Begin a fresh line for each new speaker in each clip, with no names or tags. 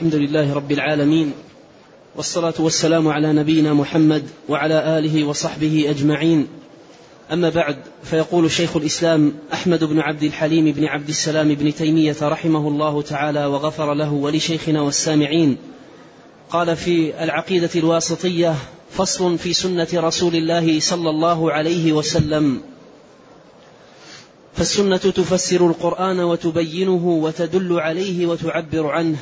الحمد لله رب العالمين والصلاة والسلام على نبينا محمد وعلى آله وصحبه أجمعين. أما بعد فيقول شيخ الإسلام أحمد بن عبد الحليم بن عبد السلام بن تيمية رحمه الله تعالى وغفر له ولشيخنا والسامعين. قال في العقيدة الواسطية فصل في سنة رسول الله صلى الله عليه وسلم. فالسنة تفسر القرآن وتبينه وتدل عليه وتعبر عنه.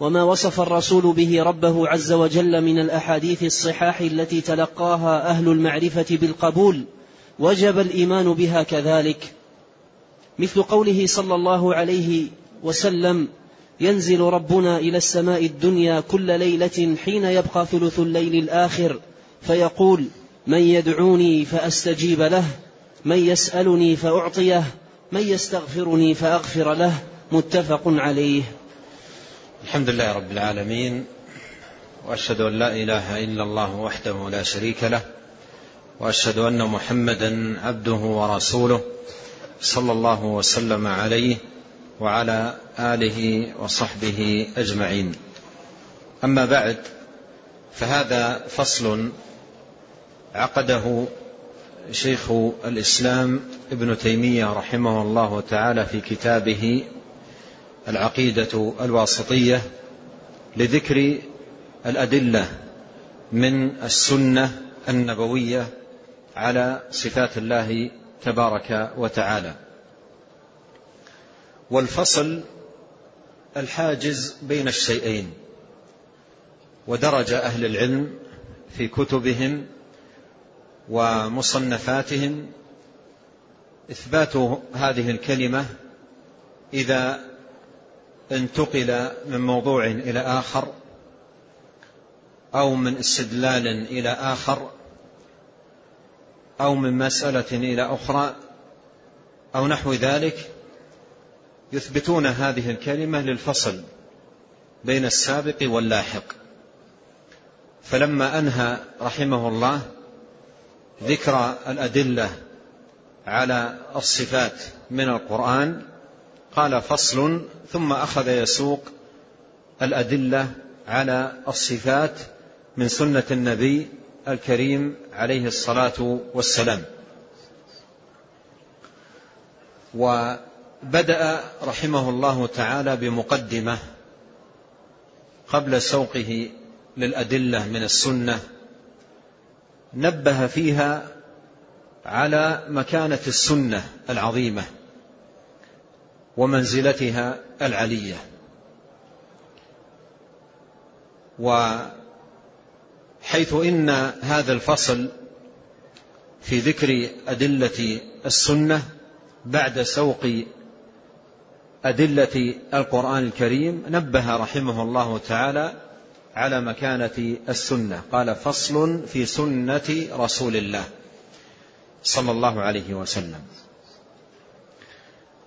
وما وصف الرسول به ربه عز وجل من الأحاديث الصحاح التي تلقاها أهل المعرفة بالقبول وجب الإيمان بها كذلك. مثل قوله صلى الله عليه وسلم ينزل ربنا إلى السماء الدنيا كل ليلة حين يبقى ثلث الليل الآخر فيقول من يدعوني فأستجيب له من يسألني فأعطيه من يستغفرني فأغفر له. متفق عليه.
الحمد لله رب العالمين وأشهد أن لا إله إلا الله وحده لا شريك له وأشهد أن محمدا عبده ورسوله صلى الله وسلم عليه وعلى آله وصحبه أجمعين. أما بعد فهذا فصل عقده شيخ الإسلام ابن تيمية رحمه الله تعالى في كتابه العقيدة الواسطية لذكر الأدلة من السنة النبوية على صفات الله تبارك وتعالى. والفصل الحاجز بين الشيئين ودرج أهل العلم في كتبهم ومصنفاتهم إثبات هذه الكلمة إذا انتقل من موضوع إلى آخر أو من استدلال إلى آخر أو من مسألة إلى أخرى أو نحو ذلك يثبتون هذه الكلمة للفصل بين السابق واللاحق. فلما أنهى رحمه الله ذكر الأدلة على الصفات من القرآن قال فصل ثم أخذ يسوق الأدلة على الصفات من سنة النبي الكريم عليه الصلاة والسلام. وبدأ رحمه الله تعالى بمقدمة قبل سوقه للأدلة من السنة نبه فيها على مكانة السنة العظيمة. ومنزلتها العلية. وحيث إن هذا الفصل في ذكر أدلة السنة بعد سوق أدلة القرآن الكريم نبه رحمه الله تعالى على مكانة السنة. قال فصل في سنة رسول الله صلى الله عليه وسلم.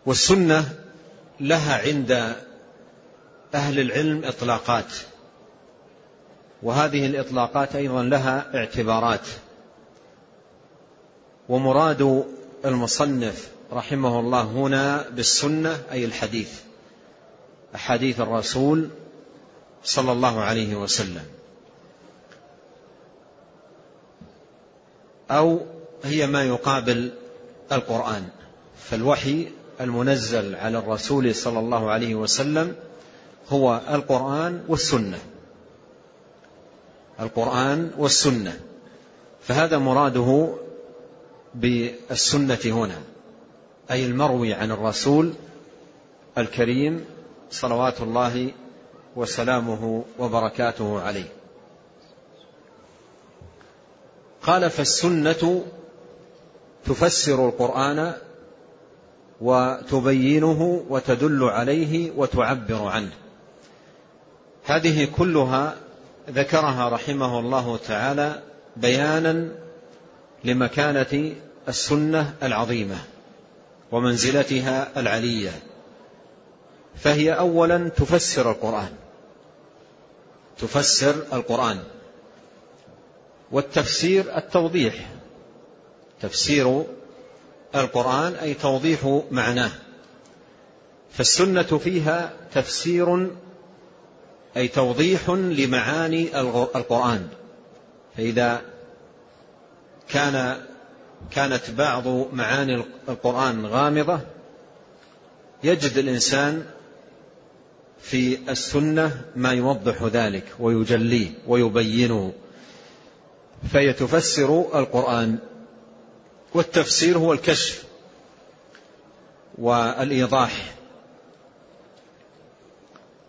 والسنة لها عند أهل العلم إطلاقات وهذه الإطلاقات أيضا لها اعتبارات. ومراد المصنف رحمه الله هنا بالسنة أي الحديث أحاديث الرسول صلى الله عليه وسلم. أو هي ما يقابل القرآن فالوحي المنزل على الرسول صلى الله عليه وسلم هو القرآن والسنة. القرآن والسنة. فهذا مراده بالسنة هنا أي المروي عن الرسول الكريم صلوات الله وسلامه وبركاته عليه. قال فالسنة تفسر القرآن وتبينه وتدل عليه وتعبر عنه. هذه كلها ذكرها رحمه الله تعالى بيانا لمكانة السنة العظيمة ومنزلتها العلية. فهي اولا تفسر القرآن. تفسر القرآن. والتفسير التوضيح. تفسير القرآن أي توضيح معناه. فالسنة فيها تفسير أي توضيح لمعاني القرآن. فإذا كان كانت بعض معاني القرآن غامضة يجد الإنسان في السنة ما يوضح ذلك ويجليه ويبينه فيتفسر القرآن والتفسير هو الكشف والإيضاح.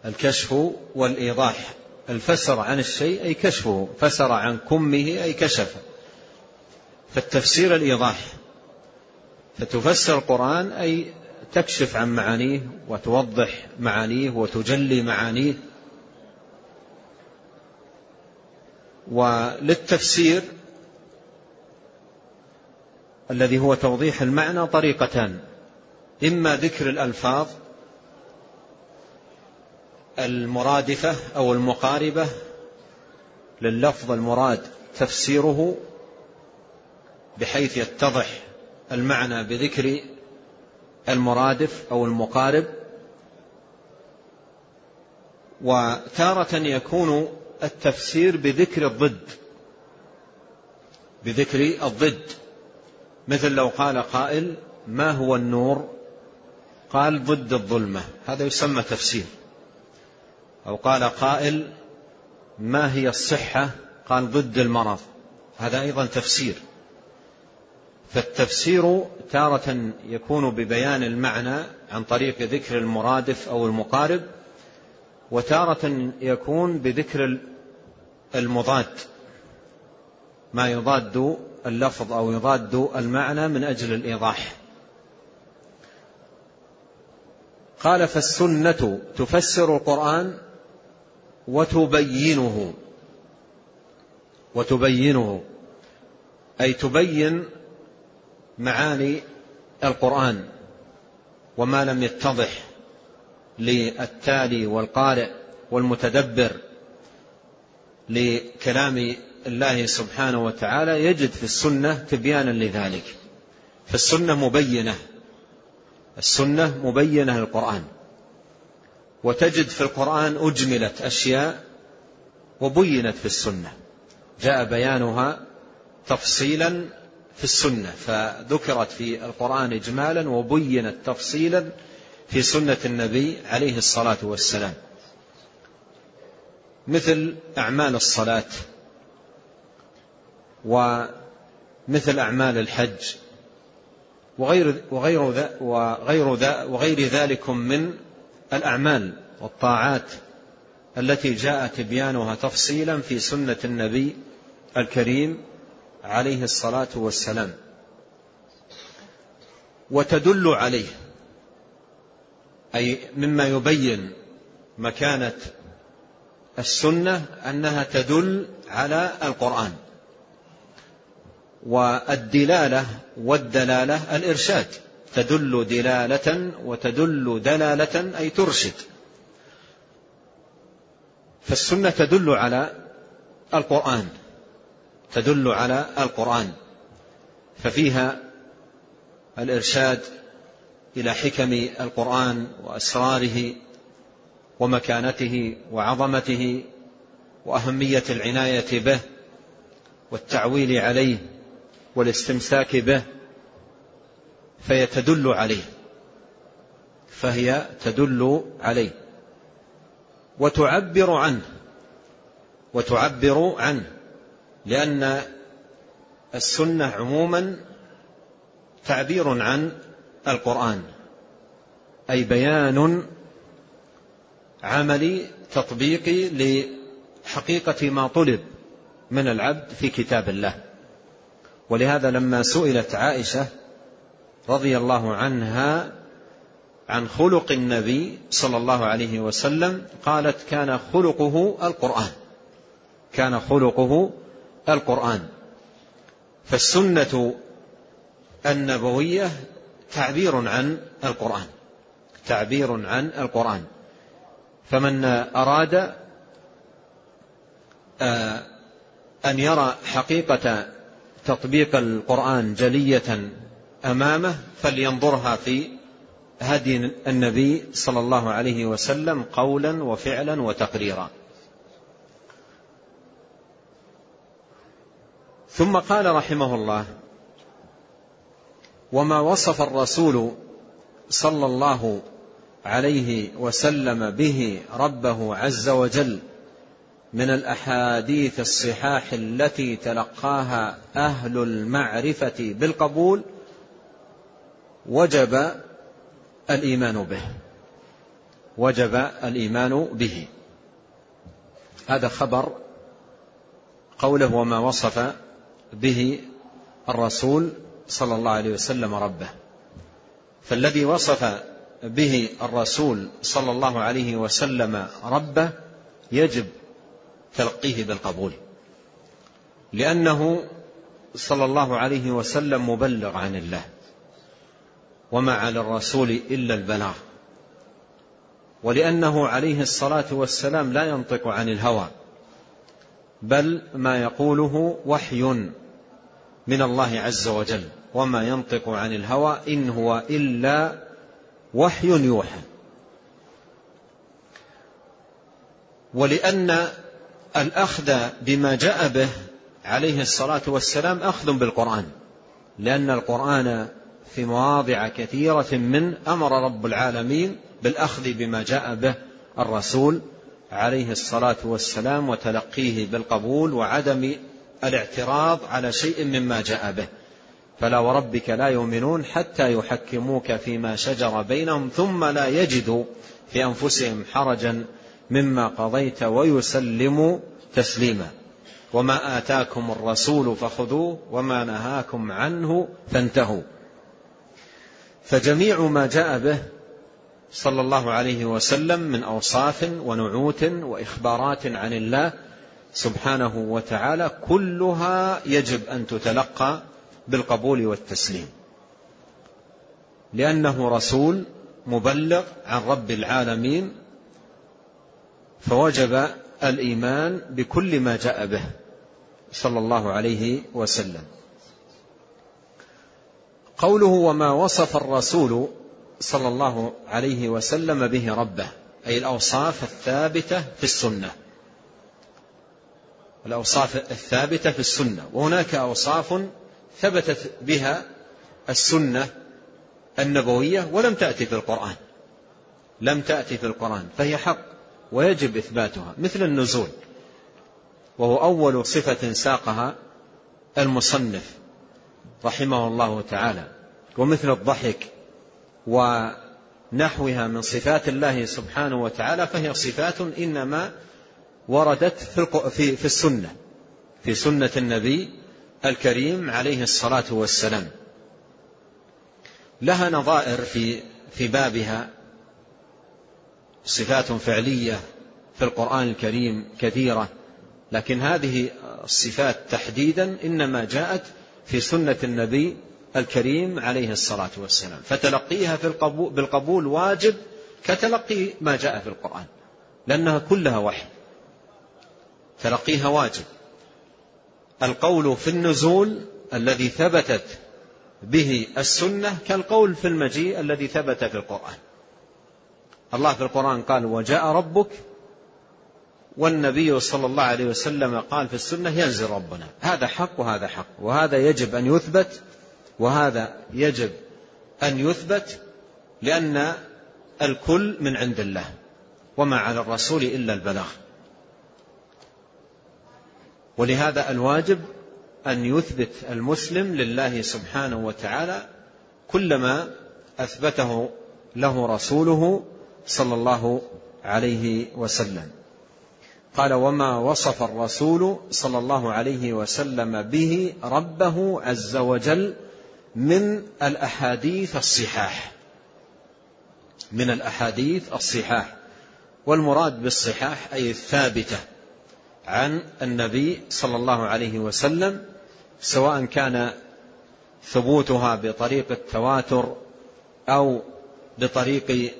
الكشف والإيضاح. الفسر عن الشيء أي كشفه. فسر عن كمه أي كشفه. فالتفسير الإيضاح. فتفسر القرآن أي تكشف عن معانيه وتوضح معانيه وتجلي معانيه. وللتفسير الذي هو توضيح المعنى طريقتان. إما ذكر الألفاظ المرادفة أو المقاربة لللفظ المراد تفسيره بحيث يتضح المعنى بذكر المرادف أو المقارب. وتارة يكون التفسير بذكر الضد بذكر الضد. مثل لو قال قائل ما هو النور؟ قال ضد الظلمة. هذا يسمى تفسير. أو قال قائل ما هي الصحة؟ قال ضد المرض. هذا أيضا تفسير. فالتفسير تارة يكون ببيان المعنى عن طريق ذكر المرادف أو المقارب وتارة يكون بذكر المضاد ما يضاد اللفظ أو يضاد المعنى من أجل الإيضاح. قال فالسنة تفسر القرآن وتبينه. وتبينه. أي تبين معاني القرآن وما لم يتضح للتالي والقارئ والمتدبر لكلام الله سبحانه وتعالى يجد في السنة تبيانا لذلك. فالسنة مبينة. السنة مبينة للقرآن. وتجد في القرآن أجملت أشياء وبينت في السنة. جاء بيانها تفصيلا في السنة فذكرت في القرآن إجمالا وبينت تفصيلا في سنة النبي عليه الصلاة والسلام. مثل أعمال الصلاة. ومثل أعمال الحج وغير وغير وغير وغير ذلك من الأعمال والطاعات التي جاء تبيانها تفصيلا في سنة النبي الكريم عليه الصلاة والسلام. وتدل عليه أي مما يبين مكانة السنة أنها تدل على القرآن. والدلالة والدلالة الإرشاد. تدل دلالة وتدل دلالة أي ترشد. فالسنة تدل على القرآن. تدل على القرآن. ففيها الإرشاد إلى حكم القرآن وأسراره ومكانته وعظمته وأهمية العناية به والتعويل عليه والاستمساك به فهي تدل عليه فهي تدل عليه وتعبر عنه وتعبر عنه لأن السنة عموما تعبير عن القرآن أي بيان عملي تطبيقي لحقيقة ما طلب من العبد في كتاب الله. ولهذا لما سئلت عائشة رضي الله عنها عن خلق النبي صلى الله عليه وسلم قالت كان خلقه القرآن. كان خلقه القرآن. فالسنة النبوية تعبير عن القرآن. تعبير عن القرآن. فمن أراد آه، أن يرى حقيقة تطبيق القرآن جلية أمامه فلينظرها في هدي النبي صلى الله عليه وسلم قولا وفعلا وتقريرا. ثم قال رحمه الله وما وصف الرسول صلى الله عليه وسلم به ربه عز وجل من الأحاديث الصحاح التي تلقاها أهل المعرفة بالقبول وجب الإيمان به. وجب الإيمان به. هذا خبر قوله وما وصف به الرسول صلى الله عليه وسلم ربه. فالذي وصف به الرسول صلى الله عليه وسلم ربه يجب تلقيه بالقبول. لأنه صلى الله عليه وسلم مبلغ عن الله. وما على الرسول إلا البلاغ. ولأنه عليه الصلاة والسلام لا ينطق عن الهوى. بل ما يقوله وحي من الله عز وجل. وما ينطق عن الهوى إن هو إلا وحي يوحى. ولأن الأخذ بما جاء به عليه الصلاة والسلام أخذ بالقرآن لأن القرآن في مواضع كثيرة من أمر رب العالمين بالأخذ بما جاء به الرسول عليه الصلاة والسلام وتلقيه بالقبول وعدم الاعتراض على شيء مما جاء به. فلا وربك لا يؤمنون حتى يحكموك فيما شجر بينهم ثم لا يجدوا في أنفسهم حرجا مما قضيت ويسلموا تسليما. وما آتاكم الرسول فخذوه وما نهاكم عنه فانتهوا. فجميع ما جاء به صلى الله عليه وسلم من أوصاف ونعوت وإخبارات عن الله سبحانه وتعالى كلها يجب أن تتلقى بالقبول والتسليم. لأنه رسول مبلغ عن رب العالمين فوجب الإيمان بكل ما جاء به صلى الله عليه وسلم. قوله وما وصف الرسول صلى الله عليه وسلم به ربه أي الأوصاف الثابتة في السنة. الأوصاف الثابتة في السنة وهناك أوصاف ثبتت بها السنة النبوية ولم تأتي في القرآن. لم تأتي في القرآن فهي حق. ويجب إثباتها مثل النزول وهو أول صفة ساقها المصنف رحمه الله تعالى ومثل الضحك ونحوها من صفات الله سبحانه وتعالى فهي صفات إنما وردت في السنة في سنة النبي الكريم عليه الصلاة والسلام. لها نظائر في في بابها صفات فعلية في القرآن الكريم كثيرة لكن هذه الصفات تحديدا إنما جاءت في سنة النبي الكريم عليه الصلاة والسلام. فتلقيها في القبول بالقبول واجب كتلقي ما جاء في القرآن لأنها كلها وحي. تلقيها واجب. القول في النزول الذي ثبتت به السنة كالقول في المجيء الذي ثبت في القرآن. الله في القرآن قال وجاء ربك والنبي صلى الله عليه وسلم قال في السنة ينزل ربنا. هذا حق وهذا حق. وهذا يجب أن يثبت وهذا يجب أن يثبت لأن الكل من عند الله وما على الرسول إلا البلاغ. ولهذا الواجب أن يثبت المسلم لله سبحانه وتعالى كلما أثبته له رسوله صلى الله عليه وسلم. قال وما وصف الرسول صلى الله عليه وسلم به ربه عز وجل من الأحاديث الصحاح. من الأحاديث الصحاح. والمراد بالصحاح أي الثابتة عن النبي صلى الله عليه وسلم سواء كان ثبوتها بطريق التواتر أو بطريق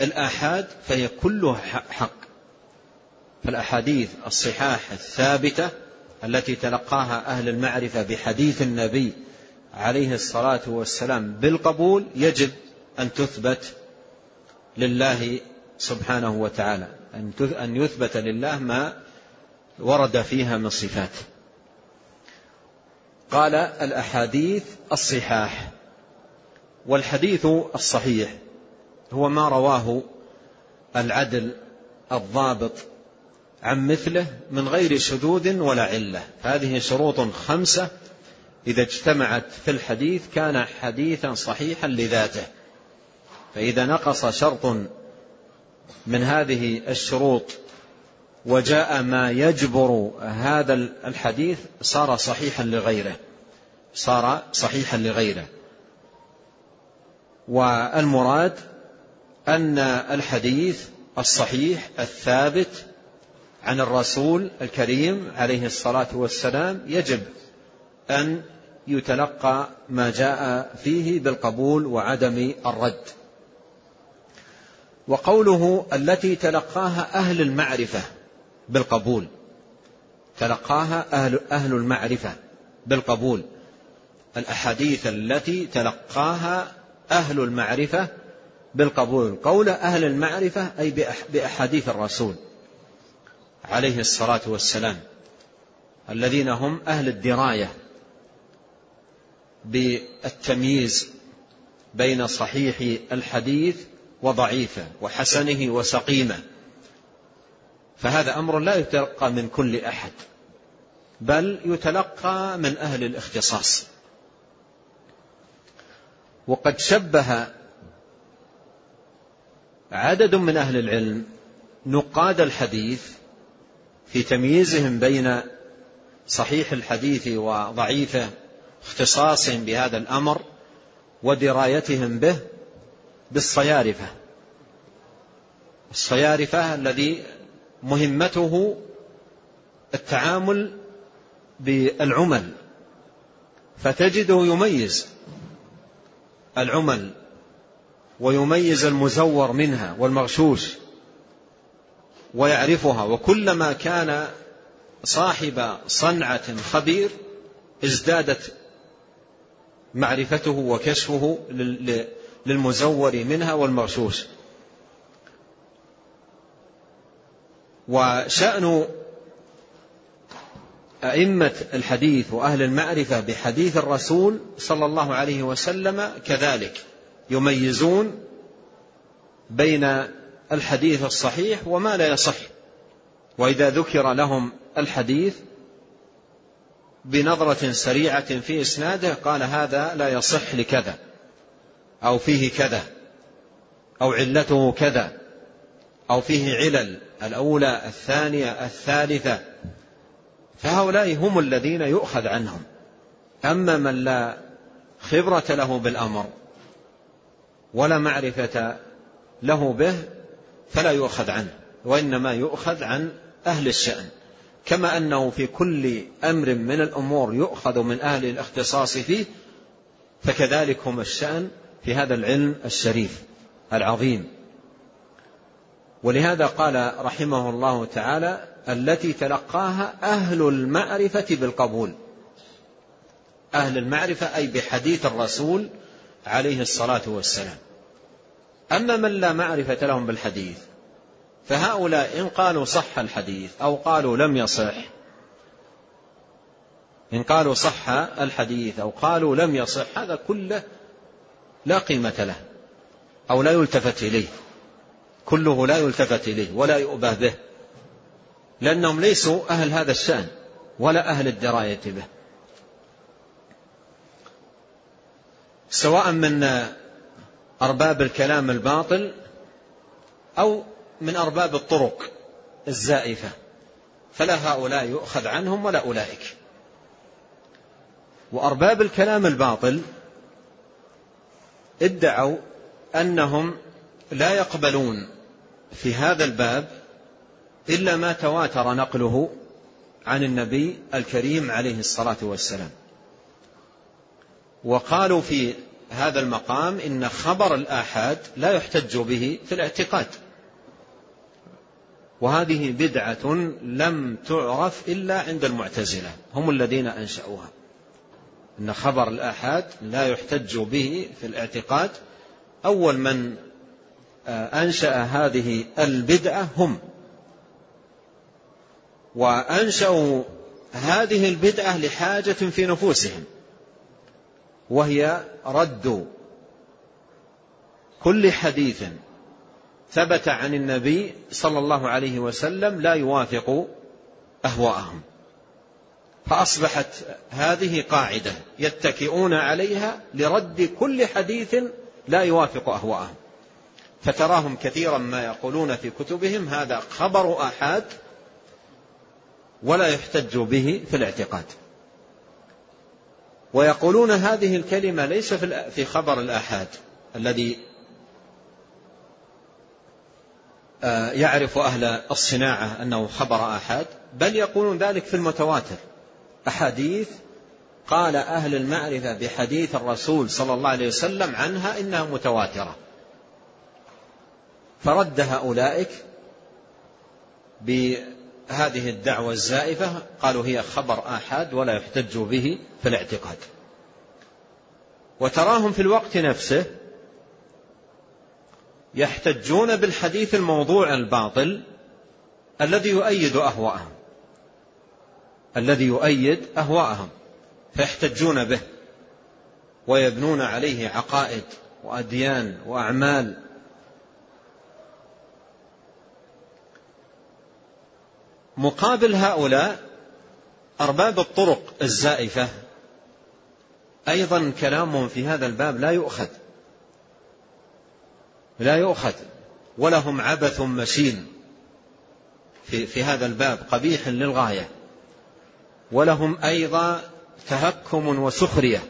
الآحاد فهي كلها حق. فالأحاديث الصحاح الثابتة التي تلقاها أهل المعرفة بحديث النبي عليه الصلاة والسلام بالقبول يجب أن تثبت لله سبحانه وتعالى. أن يثبت لله ما ورد فيها من صفات. قال الأحاديث الصحاح والحديث الصحيح. هو ما رواه العدل الضابط عن مثله من غير شذوذ ولا علة. هذه شروط خمسة. إذا اجتمعت في الحديث كان حديثا صحيحا لذاته. فإذا نقص شرط من هذه الشروط وجاء ما يجبر هذا الحديث صار صحيحا لغيره. صار صحيحا لغيره. والمراد أن الحديث الصحيح الثابت عن الرسول الكريم عليه الصلاة والسلام يجب أن يتلقى ما جاء فيه بالقبول وعدم الرد. وقوله التي تلقاها أهل المعرفة بالقبول تلقاها أهل, أهل المعرفة بالقبول الأحاديث التي تلقاها أهل المعرفة بالقبول قول أهل المعرفة أي بأحاديث الرسول عليه الصلاة والسلام الذين هم أهل الدراية بالتمييز بين صحيح الحديث وضعيفه وحسنه وسقيمه. فهذا أمر لا يتلقى من كل أحد بل يتلقى من أهل الاختصاص. وقد شبه عدد من أهل العلم نقاد الحديث في تمييزهم بين صحيح الحديث وضعيفه اختصاصهم بهذا الأمر ودرايتهم به بالصيارفة. الصيارفة الذي مهمته التعامل بالعمل. فتجده يميز العمل ويميز المزور منها والمغشوش ويعرفها وكلما كان صاحب صنعة خبير ازدادت معرفته وكشفه للمزور منها والمغشوش. وشأن أئمة الحديث وأهل المعرفة بحديث الرسول صلى الله عليه وسلم كذلك. يميزون بين الحديث الصحيح وما لا يصح. وإذا ذكر لهم الحديث بنظرة سريعة في إسناده قال هذا لا يصح لكذا أو فيه كذا أو علته كذا أو فيه علل الأولى الثانية الثالثة. فهؤلاء هم الذين يؤخذ عنهم. أما من لا خبرة له بالأمر ولا معرفة له به فلا يؤخذ عنه وإنما يؤخذ عن أهل الشأن. كما أنه في كل أمر من الأمور يؤخذ من أهل الاختصاص فيه فكذلك هم الشأن في هذا العلم الشريف العظيم. ولهذا قال رحمه الله تعالى التي تلقاها أهل المعرفة بالقبول. أهل المعرفة أي بحديث الرسول عليه الصلاة والسلام. أما من لا معرفة لهم بالحديث فهؤلاء إن قالوا صح الحديث أو قالوا لم يصح إن قالوا صح الحديث أو قالوا لم يصح هذا كله لا قيمة له أو لا يلتفت إليه. كله لا يلتفت إليه ولا يؤبه به لأنهم ليسوا أهل هذا الشأن ولا أهل الدراية به. سواء من أرباب الكلام الباطل أو من أرباب الطرق الزائفة. فلا هؤلاء يؤخذ عنهم ولا أولئك. وأرباب الكلام الباطل ادعوا أنهم لا يقبلون في هذا الباب إلا ما تواتر نقله عن النبي الكريم عليه الصلاة والسلام. وقالوا في هذا المقام إن خبر الآحاد لا يحتج به في الاعتقاد. وهذه بدعة لم تعرف إلا عند المعتزلة هم الذين أنشأوها. أن خبر الآحاد لا يحتج به في الاعتقاد. أول من أنشأ هذه البدعة هم. وأنشأوا هذه البدعة لحاجة في نفوسهم. وهي رد كل حديث ثبت عن النبي صلى الله عليه وسلم لا يوافق أهواءهم. فأصبحت هذه قاعدة يتكئون عليها لرد كل حديث لا يوافق أهواءهم. فتراهم كثيرا ما يقولون في كتبهم هذا خبر آحاد ولا يحتج به في الاعتقاد. ويقولون هذه الكلمة ليس في خبر الآحاد الذي آه، يعرف أهل الصناعة أنه خبر آحاد بل يقولون ذلك في المتواتر. أحاديث قال أهل المعرفة بحديث الرسول صلى الله عليه وسلم عنها إنها متواترة. فرد هؤلاء بهذه الدعوة الزائفة قالوا هي خبر آحاد ولا يحتج به في الاعتقاد. وتراهم في الوقت نفسه يحتجون بالحديث الموضوع الباطل الذي يؤيد أهواءهم. الذي يؤيد أهواءهم. فيحتجون به ويبنون عليه عقائد وأديان وأعمال مقابل هؤلاء أرباب الطرق الزائفة. أيضا كلامهم في هذا الباب لا يؤخذ. لا يؤخذ. ولهم عبث مشين في, في هذا الباب قبيح للغاية. ولهم أيضا تهكم وسخرية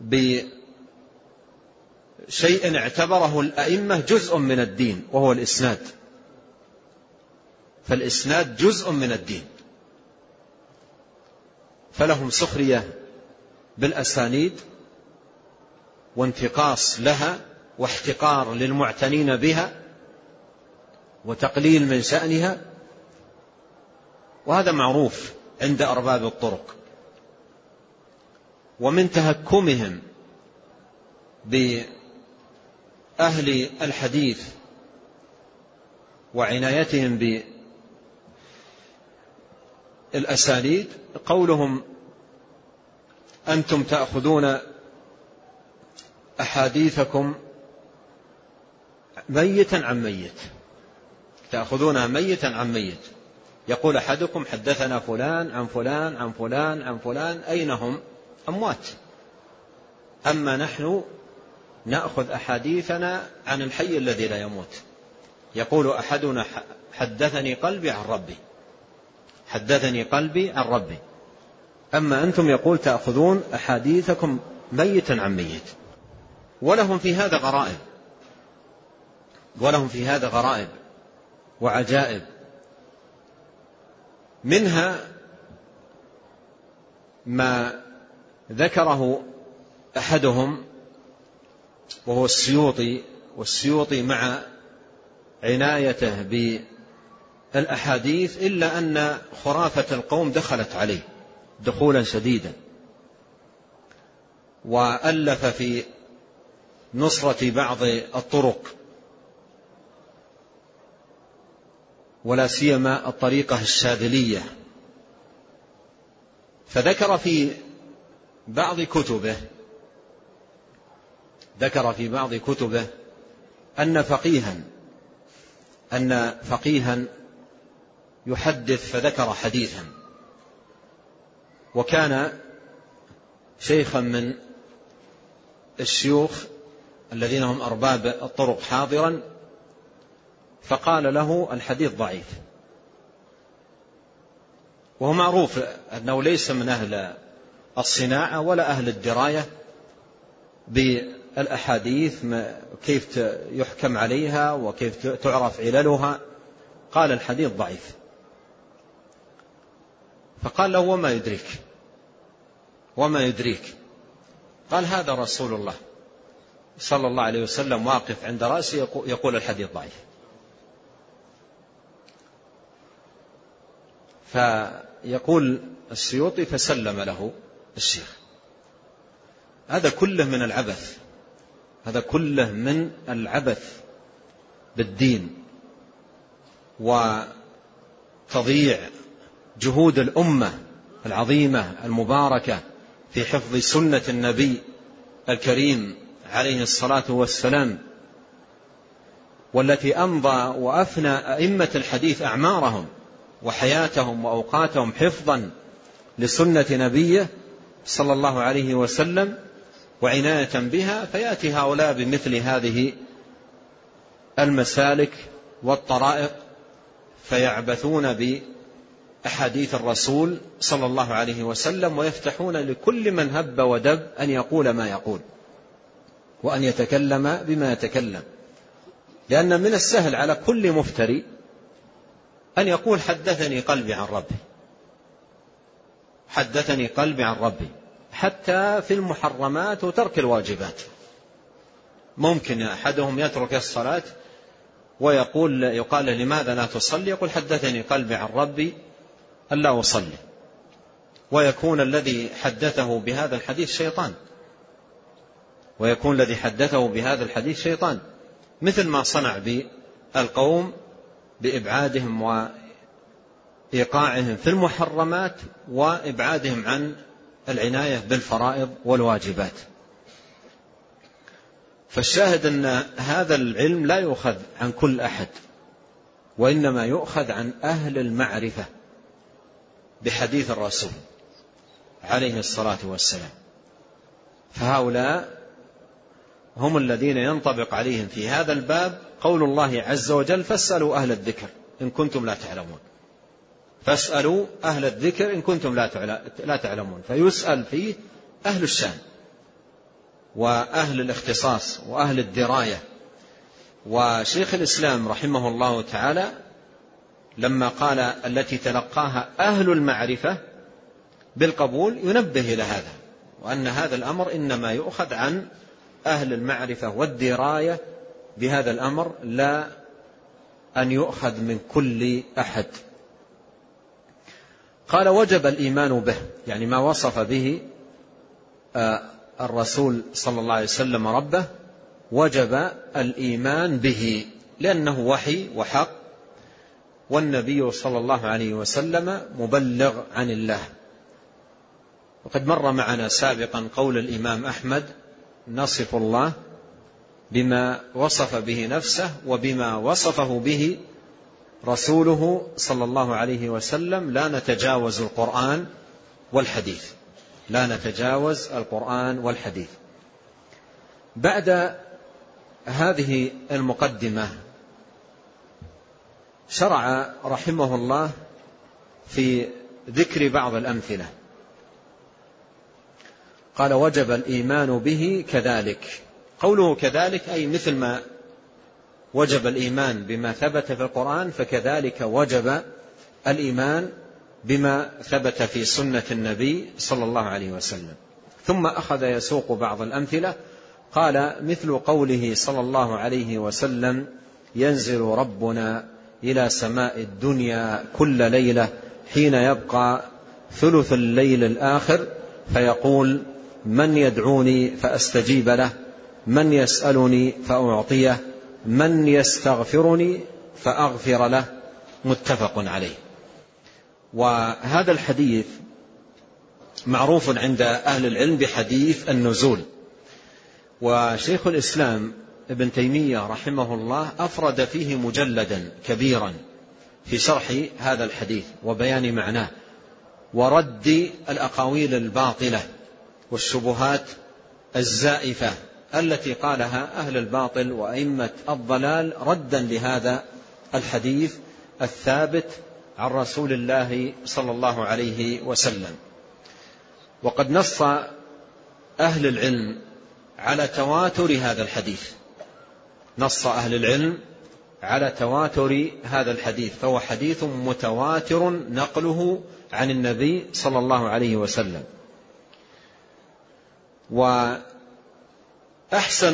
بشيء اعتبره الأئمة جزء من الدين وهو الإسناد. فالإسناد جزء من الدين. فلهم سخرية بالأسانيد وانتقاص لها واحتقار للمعتنين بها وتقليل من شأنها وهذا معروف عند أرباب الطرق. ومن تهكمهم بأهل الحديث وعنايتهم بالأسانيد قولهم أنتم تأخذون أحاديثكم ميتا عن ميت. تأخذونها ميتا عن ميت. يقول أحدكم حدثنا فلان عن فلان عن فلان عن فلان أين هم؟ أموات. أما نحن نأخذ أحاديثنا عن الحي الذي لا يموت. يقول أحدنا حدثني قلبي عن ربي. حدثني قلبي عن ربي. أما أنتم يقول تأخذون أحاديثكم ميتا عن ميت. ولهم في هذا غرائب. ولهم في هذا غرائب وعجائب. منها ما ذكره أحدهم وهو السيوطي والسيوطي مع عنايته بالاحاديث إلا أن خرافة القوم دخلت عليه دخولا شديدا وألف في نصرة بعض الطرق ولا سيما الطريقة الشاذلية. فذكر في بعض كتبه ذكر في بعض كتبه أن فقيها أن فقيها يحدث فذكر حديثا. وكان شيخا من الشيوخ الذين هم أرباب الطرق حاضرا فقال له الحديث ضعيف. وهو معروف أنه ليس من أهل الصناعة ولا أهل الدراية بالأحاديث كيف يحكم عليها وكيف تعرف عللها. قال الحديث ضعيف. فقال له وما يدريك؟ وما يدريك؟ قال هذا رسول الله صلى الله عليه وسلم واقف عند رأسه يقول الحديث ضعيف. فيقول السيوطي فسلم له الشيخ. هذا كله من العبث. هذا كله من العبث بالدين وتضييع جهود الأمة العظيمة المباركة في حفظ سنة النبي الكريم عليه الصلاة والسلام والتي أمضى وأفنى أئمة الحديث أعمارهم وحياتهم وأوقاتهم حفظا لسنة نبيه صلى الله عليه وسلم وعناية بها فيأتي هؤلاء بمثل هذه المسالك والطرائق فيعبثون باحاديث الرسول صلى الله عليه وسلم ويفتحون لكل من هب ودب أن يقول ما يقول وأن يتكلم بما يتكلم. لأن من السهل على كل مفتري أن يقول حدثني قلبي عن ربي. حدثني قلبي عن ربي. حتى في المحرمات وترك الواجبات. ممكن أحدهم يترك الصلاة ويقول يقال لماذا لا تصلي؟ يقول حدثني قلبي عن ربي. ألا أصلي. ويكون الذي حدثه بهذا الحديث شيطان. ويكون الذي حدثه بهذا الحديث شيطان. مثل ما صنع بالقوم بإبعادهم وإيقاعهم في المحرمات وإبعادهم عن العناية بالفرائض والواجبات. فالشاهد أن هذا العلم لا يؤخذ عن كل أحد وإنما يؤخذ عن أهل المعرفة. بحديث الرسول عليه الصلاة والسلام. فهؤلاء هم الذين ينطبق عليهم في هذا الباب قول الله عز وجل فاسألوا أهل الذكر إن كنتم لا تعلمون. فاسألوا أهل الذكر إن كنتم لا تعلمون. فيسأل فيه أهل الشأن وأهل الاختصاص وأهل الدراية. وشيخ الإسلام رحمه الله تعالى لما قال التي تلقاها أهل المعرفة بالقبول ينبه إلى هذا وأن هذا الأمر إنما يؤخذ عن أهل المعرفة والدراية بهذا الأمر لا أن يؤخذ من كل أحد. قال وجب الإيمان به يعني ما وصف به آه، الرسول صلى الله عليه وسلم ربه وجب الإيمان به لأنه وحي وحق والنبي صلى الله عليه وسلم مبلغ عن الله. وقد مر معنا سابقا قول الإمام أحمد نصف الله بما وصف به نفسه وبما وصفه به رسوله صلى الله عليه وسلم. لا نتجاوز القرآن والحديث. لا نتجاوز القرآن والحديث. بعد هذه المقدمة شرع رحمه الله في ذكر بعض الأمثلة. قال وجب الإيمان به كذلك. قوله كذلك أي مثل ما وجب الإيمان بما ثبت في القرآن فكذلك وجب الإيمان بما ثبت في سنة النبي صلى الله عليه وسلم. ثم أخذ يسوق بعض الأمثلة قال مثل قوله صلى الله عليه وسلم ينزل ربنا إلى سماء الدنيا كل ليلة حين يبقى ثلث الليل الآخر فيقول من يدعوني فأستجيب له من يسألني فأعطيه من يستغفرني فأغفر له. متفق عليه. وهذا الحديث معروف عند أهل العلم بحديث النزول. وشيخ الإسلام ابن تيمية رحمه الله أفرد فيه مجلدا كبيرا في شرح هذا الحديث وبيان معناه ورد الأقاويل الباطلة والشبهات الزائفة التي قالها أهل الباطل وأئمة الضلال ردا لهذا الحديث الثابت عن رسول الله صلى الله عليه وسلم. وقد نص أهل العلم على تواتر هذا الحديث نص أهل العلم على تواتر هذا الحديث فهو حديث متواتر نقله عن النبي صلى الله عليه وسلم. وأحسن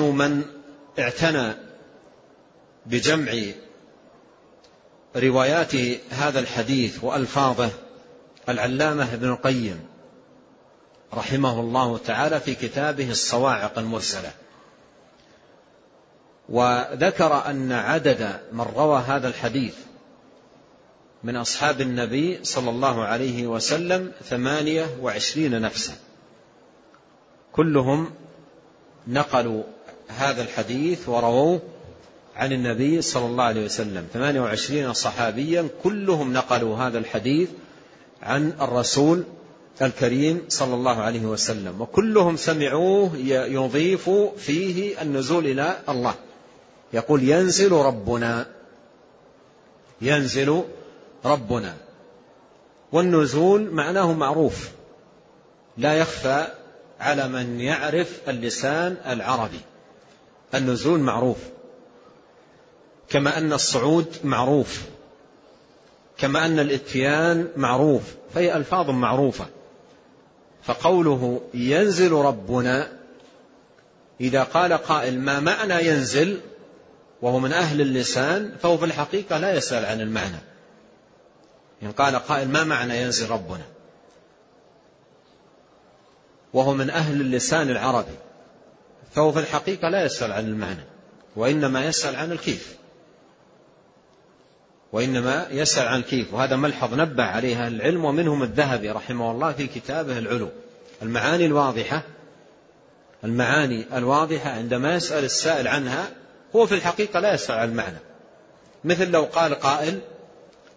من اعتنى بجمع روايات هذا الحديث وألفاظه العلامة ابن القيم رحمه الله تعالى في كتابه الصواعق المرسلة. وذكر أن عدد من روى هذا الحديث من أصحاب النبي صلى الله عليه وسلم ثمانية وعشرين نفسا. كلهم نقلوا هذا الحديث ورووه عن النبي صلى الله عليه وسلم. 28 صحابيا كلهم نقلوا هذا الحديث عن الرسول الكريم صلى الله عليه وسلم. وكلهم سمعوه يضيف فيه النزول إلى الله. يقول ينزل ربنا. ينزل ربنا. والنزول معناه معروف. لا يخفى على من يعرف اللسان العربي. النزول معروف. كما أن الصعود معروف. كما أن الإتيان معروف. فهي ألفاظ معروفة. فقوله ينزل ربنا إذا قال قائل ما معنى ينزل؟ وهو من أهل اللسان فهو في الحقيقة لا يسأل عن المعنى. إن قال قائل ما معنى ينزل ربنا؟ وهو من أهل اللسان العربي فهو في الحقيقة لا يسأل عن المعنى وإنما يسأل عن الكيف. وإنما يسأل عن كيف وهذا ملحظ نبه عليها العلم ومنهم الذهبي رحمه الله في كتابه العلو. المعاني الواضحة المعاني الواضحة عندما يسأل السائل عنها هو في الحقيقة لا يسأل عن المعنى. مثل لو قال قائل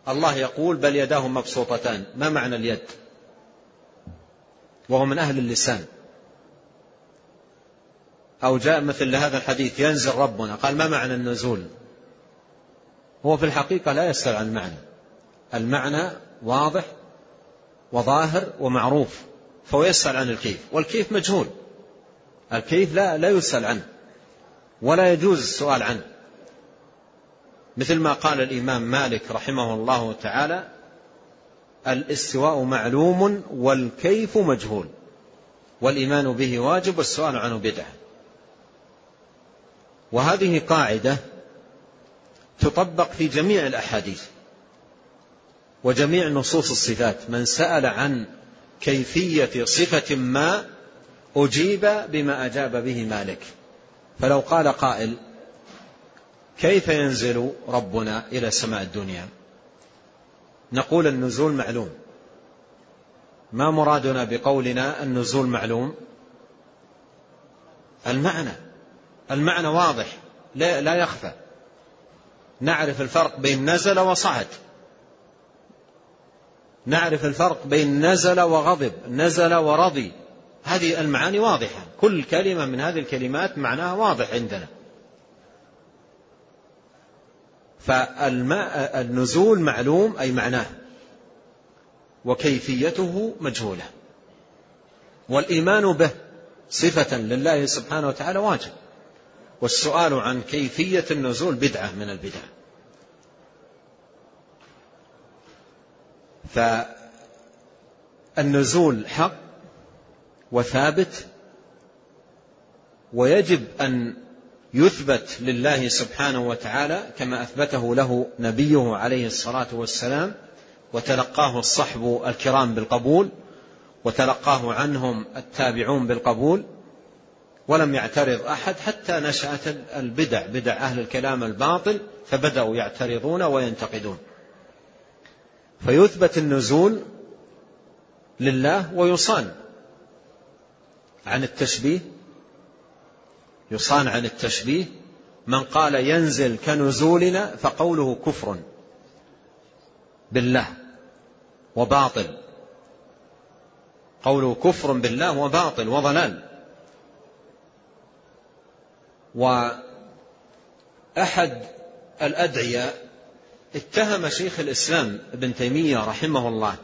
الله يقول بل يداه مبسوطتان ما معنى اليد؟ وهو من أهل اللسان. أو جاء مثل هذا الحديث ينزل ربنا قال ما معنى النزول؟ هو في الحقيقة لا يسأل عن المعنى. المعنى واضح وظاهر ومعروف فهو يسأل عن الكيف والكيف مجهول. الكيف لا لا يسأل عنه. ولا يجوز السؤال عنه. مثل ما قال الإمام مالك رحمه الله تعالى الإستواء معلوم والكيف مجهول والإيمان به واجب والسؤال عنه بدعة. وهذه قاعدة تطبق في جميع الأحاديث وجميع نصوص الصفات. من سأل عن كيفية صفة ما أجيب بما أجاب به مالك. فلو قال قائل كيف ينزل ربنا إلى سماء الدنيا؟ نقول النزول معلوم. ما مرادنا بقولنا النزول معلوم؟ المعنى المعنى واضح لا, لا يخفى. نعرف الفرق بين نزل وصعد. نعرف الفرق بين نزل وغضب نزل ورضي. هذه المعاني واضحة. كل كلمة من هذه الكلمات معناها واضح عندنا. فالماء النزول معلوم أي معناه. وكيفيته مجهولة. والإيمان به صفة لله سبحانه وتعالى واجب. والسؤال عن كيفية النزول بدعة من البدع. فالنزول حق وثابت ويجب أن يثبت لله سبحانه وتعالى كما أثبته له نبيه عليه الصلاة والسلام وتلقاه الصحب الكرام بالقبول وتلقاه عنهم التابعون بالقبول ولم يعترض أحد حتى نشأت البدع بدع أهل الكلام الباطل فبدأوا يعترضون وينتقدون. فيثبت النزول لله ويصان. عن التشبيه يصان عن التشبيه من قال ينزل كنزولنا فقوله كفر بالله وباطل. قوله كفر بالله وباطل وضلال. وأحد الأدعية اتهم شيخ الإسلام ابن تيمية رحمه الله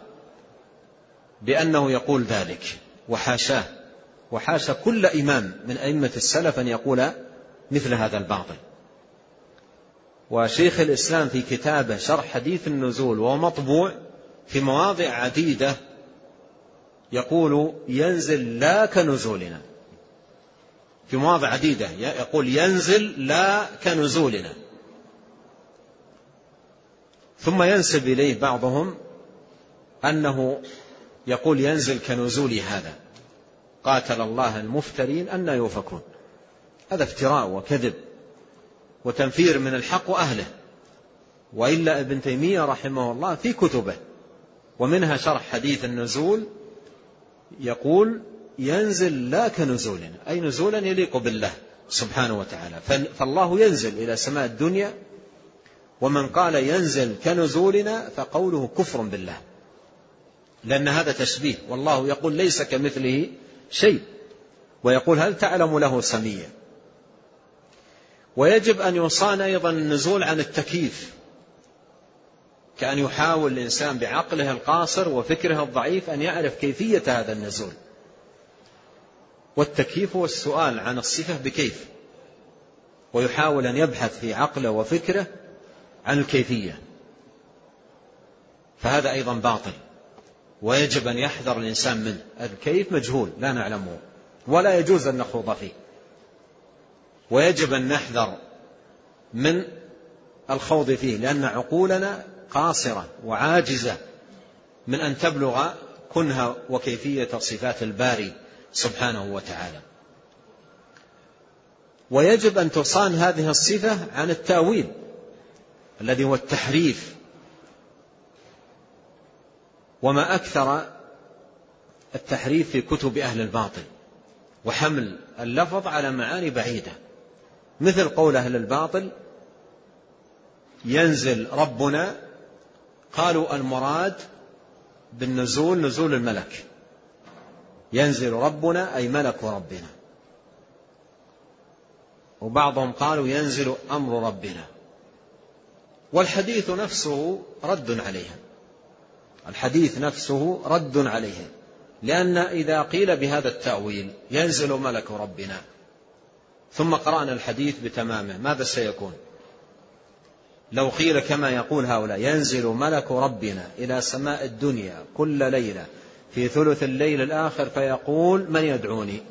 بأنه يقول ذلك وحاشاه. وحاشا كل إمام من أئمة السلف أن يقول مثل هذا الباطل. وشيخ الإسلام في كتابه شرح حديث النزول وهو مطبوع في مواضع عديدة يقول ينزل لا كنزولنا. في مواضع عديدة يقول ينزل لا كنزولنا. ثم ينسب إليه بعضهم أنه يقول ينزل كنزول هذا. قاتل الله المفترين أن يوفكون هذا افتراء وكذب وتنفير من الحق وأهله. وإلا ابن تيمية رحمه الله في كتبه ومنها شرح حديث النزول يقول ينزل لا كنزولنا أي نزولا يليق بالله سبحانه وتعالى. فالله ينزل إلى سماء الدنيا ومن قال ينزل كنزولنا فقوله كفر بالله. لأن هذا تشبيه والله يقول ليس كمثله شيء. ويقول هل تعلم له سميا؟ ويجب أن يصان أيضا النزول عن التكييف كأن يحاول الإنسان بعقله القاصر وفكره الضعيف أن يعرف كيفية هذا النزول. والتكييف هو السؤال عن الصفة بكيف ويحاول أن يبحث في عقله وفكره عن الكيفية. فهذا أيضا باطل. ويجب أن يحذر الإنسان منه. الكيف مجهول لا نعلمه. ولا يجوز أن نخوض فيه. ويجب أن نحذر من الخوض فيه لأن عقولنا قاصرة وعاجزة من أن تبلغ كنها وكيفية صفات الباري سبحانه وتعالى. ويجب أن تصان هذه الصفة عن التأويل الذي هو التحريف وما أكثر التحريف في كتب أهل الباطل وحمل اللفظ على معاني بعيدة. مثل قول أهل الباطل ينزل ربنا قالوا المراد بالنزول نزول الملك. ينزل ربنا أي ملك ربنا. وبعضهم قالوا ينزل أمر ربنا. والحديث نفسه رد عليهم الحديث نفسه رد عليهم لأن إذا قيل بهذا التأويل ينزل ملك ربنا. ثم قرأنا الحديث بتمامه. ماذا سيكون؟ لو قيل كما يقول هؤلاء ينزل ملك ربنا إلى سماء الدنيا كل ليلة في ثلث الليل الآخر فيقول من يدعوني؟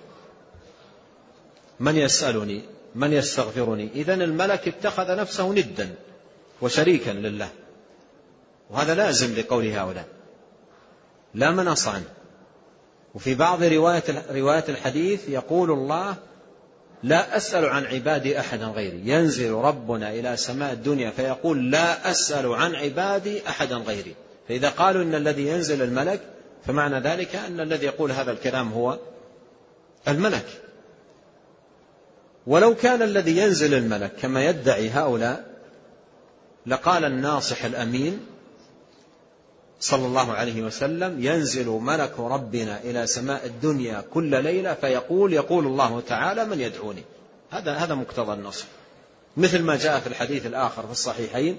من يسألني؟ من يستغفرني؟ إذا الملك اتخذ نفسه ندا وشريكا لله. وهذا لازم لقول هؤلاء. لا منص عنه. وفي بعض رواية روايات الحديث يقول الله لا أسأل عن عبادي أحدا غيري. ينزل ربنا إلى سماء الدنيا فيقول لا أسأل عن عبادي أحدا غيري. فإذا قالوا إن الذي ينزل الملك فمعنى ذلك أن الذي يقول هذا الكلام هو الملك. ولو كان الذي ينزل الملك كما يدعي هؤلاء لقال الناصح الأمين صلى الله عليه وسلم ينزل ملك ربنا إلى سماء الدنيا كل ليلة فيقول يقول الله تعالى من يدعوني. هذا هذا مقتضى النص مثل ما جاء في الحديث الآخر في الصحيحين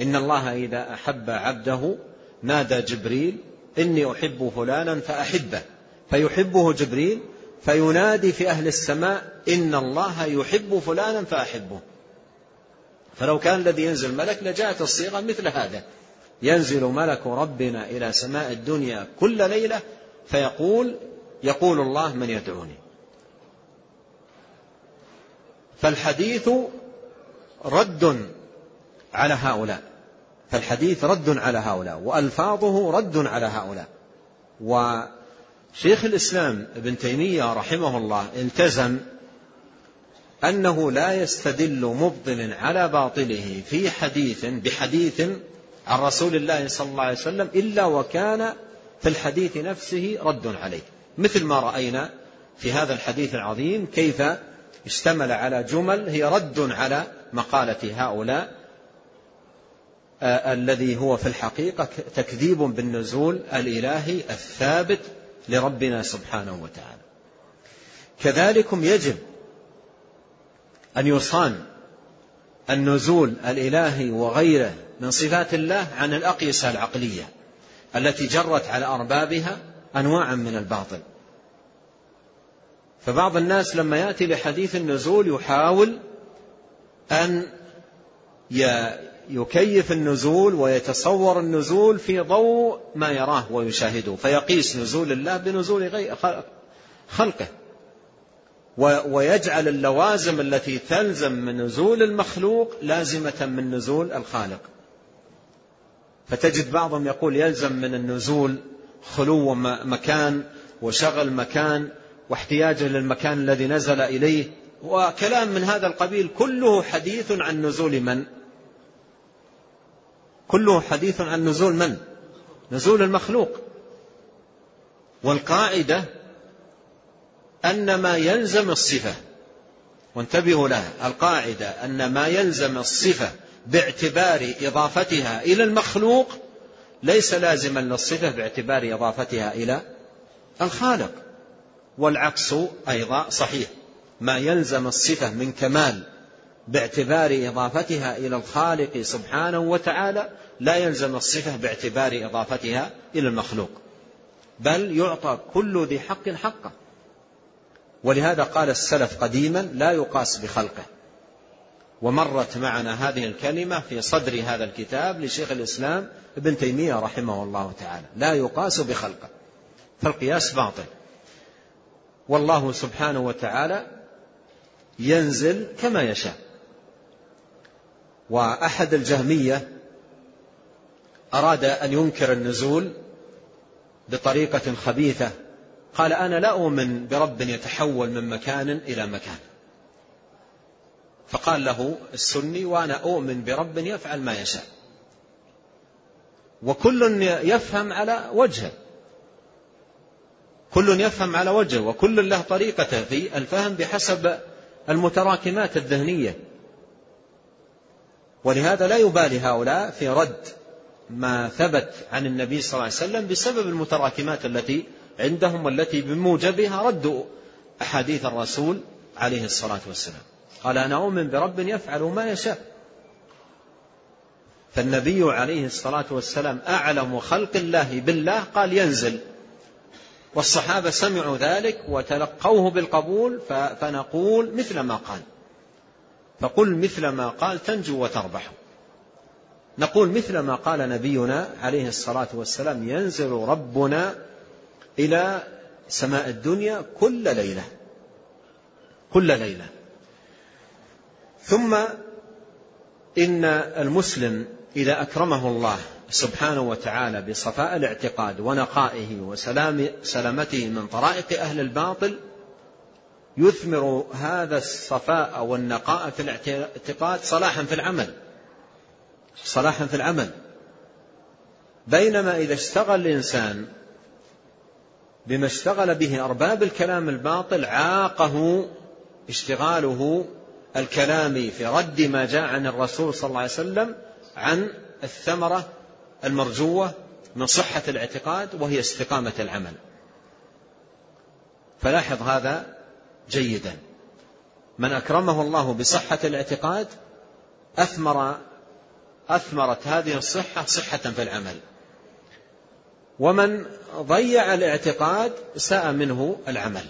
إن الله إذا أحب عبده نادى جبريل إني أحب فلانا فأحبه. فيحبه جبريل فينادي في أهل السماء إن الله يحب فلانا فأحبه. فلو كان الذي ينزل ملك لجاءت الصيغة مثل هذا. ينزل ملك ربنا إلى سماء الدنيا كل ليلة فيقول يقول الله من يدعوني. فالحديث رد على هؤلاء. فالحديث رد على هؤلاء وألفاظه رد على هؤلاء. وشيخ الإسلام ابن تيمية رحمه الله التزم أنه لا يستدل مبطل على باطله في حديث بحديث عن رسول الله صلى الله عليه وسلم إلا وكان في الحديث نفسه رد عليه. مثل ما رأينا في هذا الحديث العظيم كيف اشتمل على جمل هي رد على مقالة هؤلاء آه الذي هو في الحقيقة تكذيب بالنزول الإلهي الثابت لربنا سبحانه وتعالى. كذلكم يجب أن يصان النزول الإلهي وغيره من صفات الله عن الأقيسة العقلية التي جرت على أربابها أنواعا من الباطل. فبعض الناس لما يأتي لحديث النزول يحاول أن يكيف النزول ويتصور النزول في ضوء ما يراه ويشاهده فيقيس نزول الله بنزول غير خلقه. ويجعل اللوازم التي تلزم من نزول المخلوق لازمة من نزول الخالق. فتجد بعضهم يقول يلزم من النزول خلو مكان وشغل مكان واحتياجه للمكان الذي نزل إليه. وكلام من هذا القبيل كله حديث عن نزول من؟ كله حديث عن نزول من؟ نزول المخلوق. والقاعدة أن ما يلزم الصفة. وانتبهوا لها. القاعدة أن ما يلزم الصفة باعتبار إضافتها إلى المخلوق ليس لازما للصفة باعتبار إضافتها إلى الخالق. والعكس أيضا صحيح. ما يلزم الصفة من كمال باعتبار إضافتها إلى الخالق سبحانه وتعالى لا يلزم الصفة باعتبار إضافتها إلى المخلوق. بل يعطى كل ذي حق حقه. ولهذا قال السلف قديما لا يقاس بخلقه. ومرت معنا هذه الكلمة في صدر هذا الكتاب لشيخ الإسلام ابن تيمية رحمه الله تعالى. لا يقاس بخلقه فالقياس باطل. والله سبحانه وتعالى ينزل كما يشاء. وأحد الجهمية أراد أن ينكر النزول بطريقة خبيثة. قال أنا لا أؤمن برب يتحول من مكان إلى مكان. فقال له السني وأنا أؤمن برب يفعل ما يشاء. وكل يفهم على وجهه. كل يفهم على وجهه. وكل له طريقته في الفهم بحسب المتراكمات الذهنية. ولهذا لا يبالي هؤلاء في رد ما ثبت عن النبي صلى الله عليه وسلم بسبب المتراكمات التي عندهم والتي بموجبها ردوا أحاديث الرسول عليه الصلاة والسلام. قال أنا أؤمن برب يفعل ما يشاء. فالنبي عليه الصلاة والسلام أعلم خلق الله بالله قال ينزل. والصحابة سمعوا ذلك وتلقوه بالقبول فنقول مثل ما قال. فقل مثل ما قال تنجو وتربح. نقول مثل ما قال نبينا عليه الصلاة والسلام ينزل ربنا إلى سماء الدنيا كل ليلة. كل ليلة. ثم إن المسلم إذا أكرمه الله سبحانه وتعالى بصفاء الاعتقاد ونقائه وسلام سلامته من طرائق أهل الباطل يثمر هذا الصفاء والنقاء في الاعتقاد صلاحا في العمل. صلاحا في العمل. بينما إذا اشتغل الإنسان بما اشتغل به أرباب الكلام الباطل عاقه اشتغاله الكلام في رد ما جاء عن الرسول صلى الله عليه وسلم عن الثمرة المرجوة من صحة الاعتقاد وهي استقامة العمل. فلاحظ هذا جيدا. من أكرمه الله بصحة الاعتقاد أثمر أثمرت هذه الصحة صحة في العمل. ومن ضيع الاعتقاد ساء منه العمل.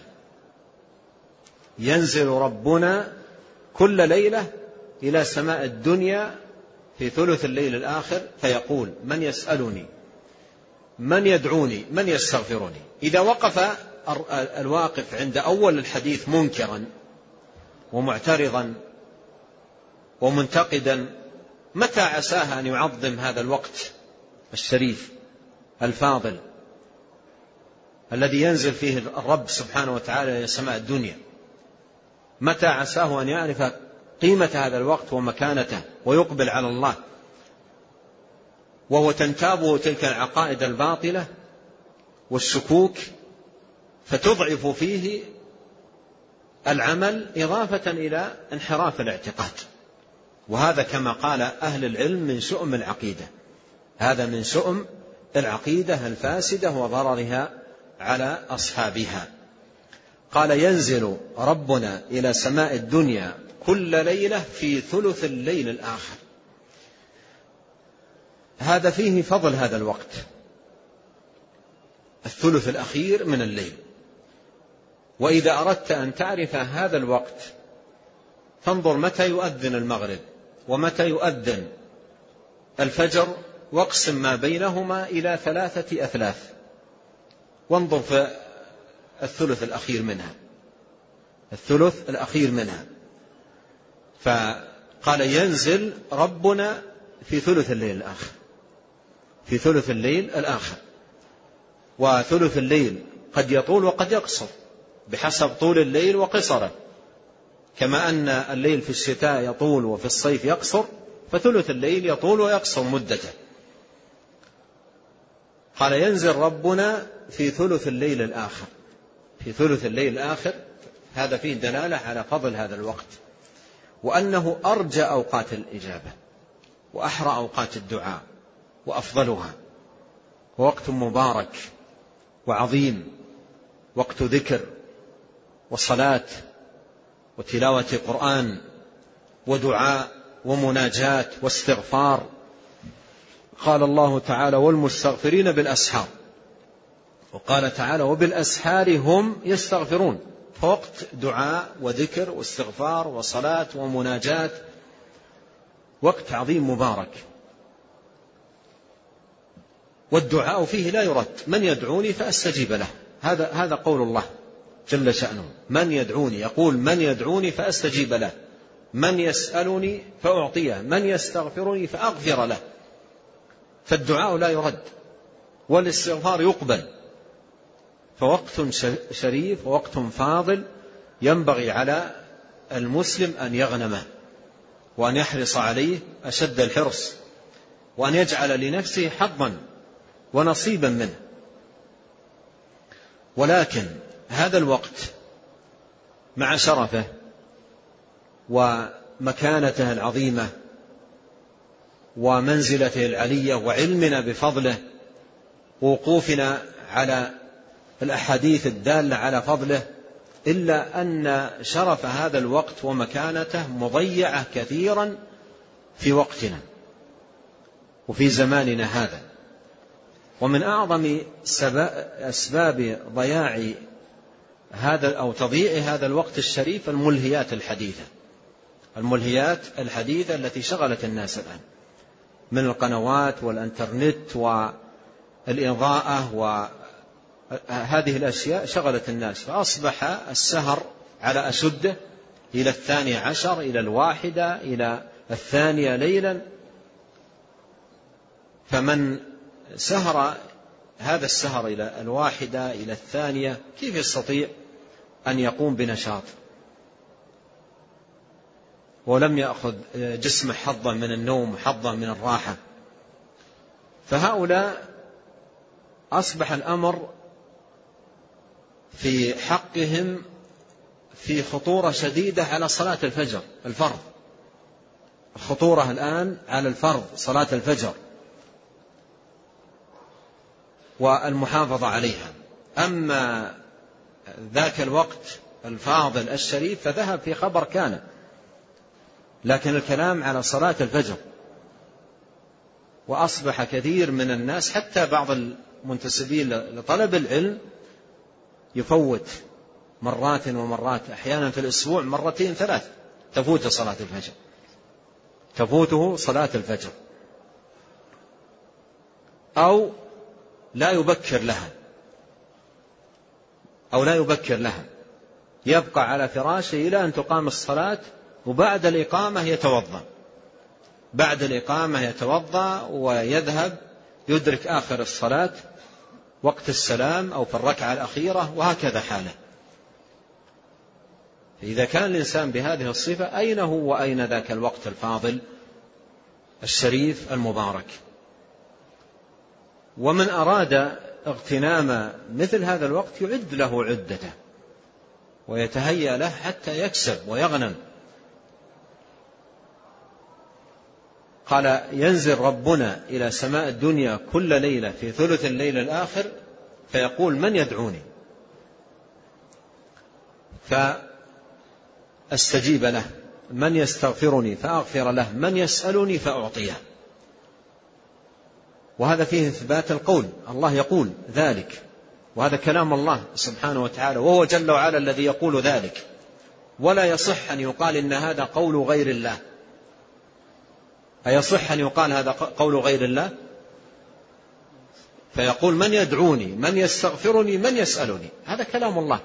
ينزل ربنا كل ليلة إلى سماء الدنيا في ثلث الليل الآخر فيقول من يسألني؟ من يدعوني؟ من يستغفرني؟ إذا وقف الواقف عند أول الحديث منكرا ومعترضا ومنتقدا متى عساه أن يعظم هذا الوقت الشريف الفاضل الذي ينزل فيه الرب سبحانه وتعالى إلى سماء الدنيا؟ متى عساه أن يعرف قيمة هذا الوقت ومكانته ويقبل على الله؟ وهو تنتابه تلك العقائد الباطلة والشكوك فتضعف فيه العمل إضافة إلى انحراف الاعتقاد. وهذا كما قال أهل العلم من شؤم العقيدة. هذا من شؤم العقيدة الفاسدة وضررها على أصحابها. قال ينزل ربنا إلى سماء الدنيا كل ليلة في ثلث الليل الآخر. هذا فيه فضل هذا الوقت. الثلث الأخير من الليل. وإذا أردت أن تعرف هذا الوقت فانظر متى يؤذن المغرب ومتى يؤذن الفجر واقسم ما بينهما إلى ثلاثة أثلاث. وانظر في الثلث الأخير منها. الثلث الأخير منها. فقال ينزل ربنا في ثلث الليل الآخر. في ثلث الليل الآخر. وثلث الليل قد يطول وقد يقصر. بحسب طول الليل وقصره. كما أن الليل في الشتاء يطول وفي الصيف يقصر فثلث الليل يطول ويقصر مدته. قال ينزل ربنا في ثلث الليل الآخر. في ثلث الليل الآخر هذا فيه دلالة على فضل هذا الوقت. وأنه أرجى أوقات الإجابة وأحرى أوقات الدعاء وأفضلها. ووقت مبارك وعظيم وقت ذكر وصلاة وتلاوة قرآن ودعاء ومناجاة واستغفار. قال الله تعالى والمستغفرين بالأسحار وقال تعالى وبالأسحار هم يستغفرون. فوقت دعاء وذكر واستغفار وصلاة ومناجاة. وقت عظيم مبارك. والدعاء فيه لا يرد. من يدعوني فأستجيب له. هذا هذا قول الله جل شأنه. من يدعوني يقول من يدعوني فأستجيب له. من يسألني فأعطيه. من يستغفرني فأغفر له. فالدعاء لا يرد. والاستغفار يقبل. فوقت شريف ووقت فاضل ينبغي على المسلم أن يغنمه وأن يحرص عليه أشد الحرص وأن يجعل لنفسه حظا ونصيبا منه. ولكن هذا الوقت مع شرفه ومكانته العظيمة ومنزلته العلية وعلمنا بفضله ووقوفنا على الأحاديث الدالة على فضله إلا أن شرف هذا الوقت ومكانته مضيعة كثيرا في وقتنا وفي زماننا هذا. ومن أعظم أسباب ضياع هذا أو تضييع هذا الوقت الشريف الملهيات الحديثة. الملهيات الحديثة التي شغلت الناس الآن. من القنوات والإنترنت والإضاءة وهذه الأشياء شغلت الناس فأصبح السهر على أشده إلى الثانية عشر إلى الواحدة إلى الثانية ليلا. فمن سهر هذا السهر إلى الواحدة إلى الثانية كيف يستطيع أن يقوم بنشاط؟ ولم يأخذ جسمه حظا من النوم حظا من الراحة. فهؤلاء أصبح الأمر في حقهم في خطورة شديدة على صلاة الفجر الفرض. الخطورة الآن على الفرض صلاة الفجر. والمحافظة عليها. أما ذاك الوقت الفاضل الشريف فذهب في خبر كان. لكن الكلام على صلاة الفجر. وأصبح كثير من الناس حتى بعض المنتسبين لطلب العلم يفوت مرات ومرات أحيانا في الأسبوع مرتين ثلاث تفوت صلاة الفجر. تفوته صلاة الفجر. أو لا يبكر لها. أو لا يبكر لها. يبقى على فراشه إلى أن تقام الصلاة وبعد الإقامة يتوضأ. بعد الإقامة يتوضأ ويذهب يدرك آخر الصلاة وقت السلام أو في الركعة الأخيرة وهكذا حاله. إذا كان الإنسان بهذه الصفة أين هو وأين ذاك الوقت الفاضل؟ الشريف المبارك. ومن أراد اغتنام مثل هذا الوقت يعد له عدته ويتهيأ له حتى يكسب ويغنم. قال ينزل ربنا إلى سماء الدنيا كل ليلة في ثلث الليل الآخر فيقول من يدعوني؟ فأستجيب له من يستغفرني فأغفر له من يسألني فأعطيه. وهذا فيه إثبات القول الله يقول ذلك. وهذا كلام الله سبحانه وتعالى وهو جل وعلا الذي يقول ذلك. ولا يصح أن يقال إن هذا قول غير الله. أيصح أن يقال هذا قول غير الله؟ فيقول من يدعوني من يستغفرني من يسألني. هذا كلام الله.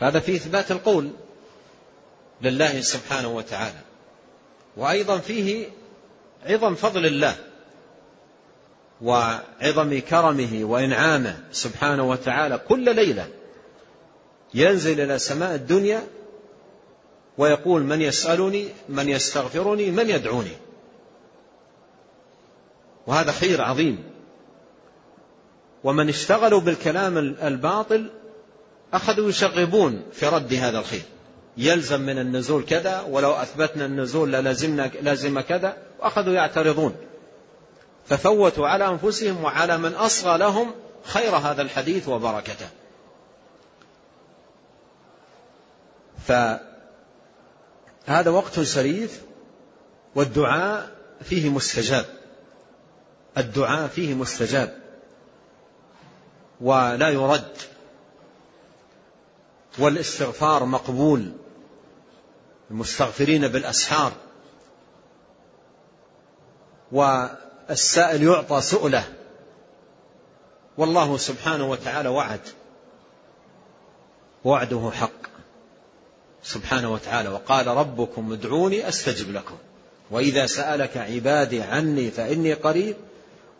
فهذا فيه إثبات القول لله سبحانه وتعالى. وأيضا فيه عظم فضل الله وعظم كرمه وإنعامه سبحانه وتعالى كل ليلة ينزل إلى سماء الدنيا ويقول من يسألني من يستغفرني من يدعوني. وهذا خير عظيم. ومن اشتغلوا بالكلام الباطل أخذوا يشغبون في رد هذا الخير. يلزم من النزول كذا ولو أثبتنا النزول للزمنا لازم كذا وأخذوا يعترضون. ففوتوا على أنفسهم وعلى من أصغى لهم خير هذا الحديث وبركته. فهذا وقت شريف والدعاء فيه مستجاب. الدعاء فيه مستجاب ولا يرد والاستغفار مقبول المستغفرين بالأسحار والسائل يعطى سؤله والله سبحانه وتعالى وعد وعده حق سبحانه وتعالى وقال ربكم ادعوني أستجب لكم وإذا سألك عبادي عني فإني قريب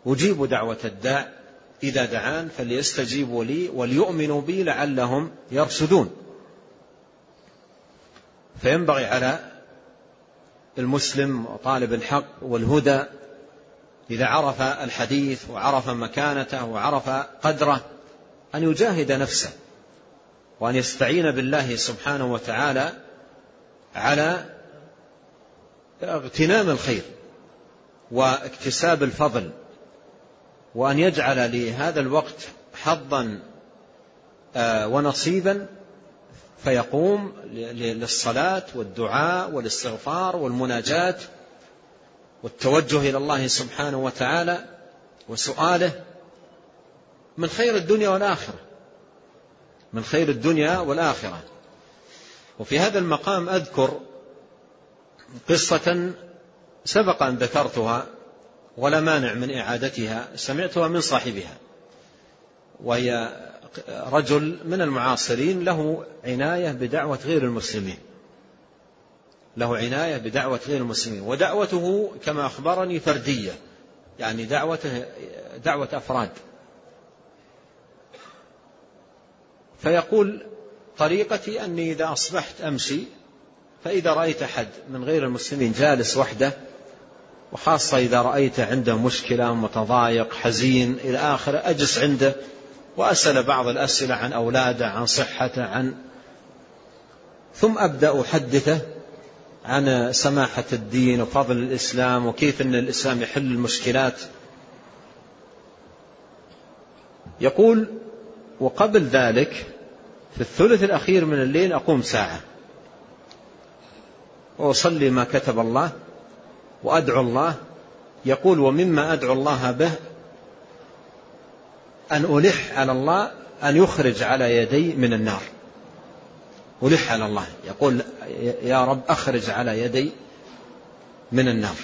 أجيب دعوة الداع إذا دعان فليستجيبوا لي وليؤمنوا بي لعلهم يرشدون. فينبغي على المسلم وطالب الحق والهدى إذا عرف الحديث وعرف مكانته وعرف قدره أن يجاهد نفسه وأن يستعين بالله سبحانه وتعالى على اغتنام الخير واكتساب الفضل وأن يجعل لهذا الوقت حظا آه، ونصيبا فيقوم للصلاة والدعاء والاستغفار والمناجاة والتوجه إلى الله سبحانه وتعالى وسؤاله من خير الدنيا والآخرة. من خير الدنيا والآخرة. وفي هذا المقام أذكر قصة سبق أن ذكرتها ولا مانع من إعادتها سمعتها من صاحبها. وهي رجل من المعاصرين له عناية بدعوة غير المسلمين. له عناية بدعوة غير المسلمين. ودعوته كما أخبرني فردية يعني دعوته دعوة أفراد. فيقول طريقتي أني إذا أصبحت أمشي فإذا رأيت أحد من غير المسلمين جالس وحده وخاصة إذا رأيت عنده مشكلة متضايق حزين إلى آخره أجلس عنده وأسأل بعض الأسئلة عن أولاده عن صحته عن ثم أبدأ أحدثه عن سماحة الدين وفضل الإسلام وكيف أن الإسلام يحل المشكلات. يقول وقبل ذلك في الثلث الأخير من الليل أقوم ساعة. وأصلي ما كتب الله وأدعو الله يقول ومما أدعو الله به أن ألح على الله أن يخرج على يدي من النار. ألح على الله يقول يا رب أخرج على يدي من النار.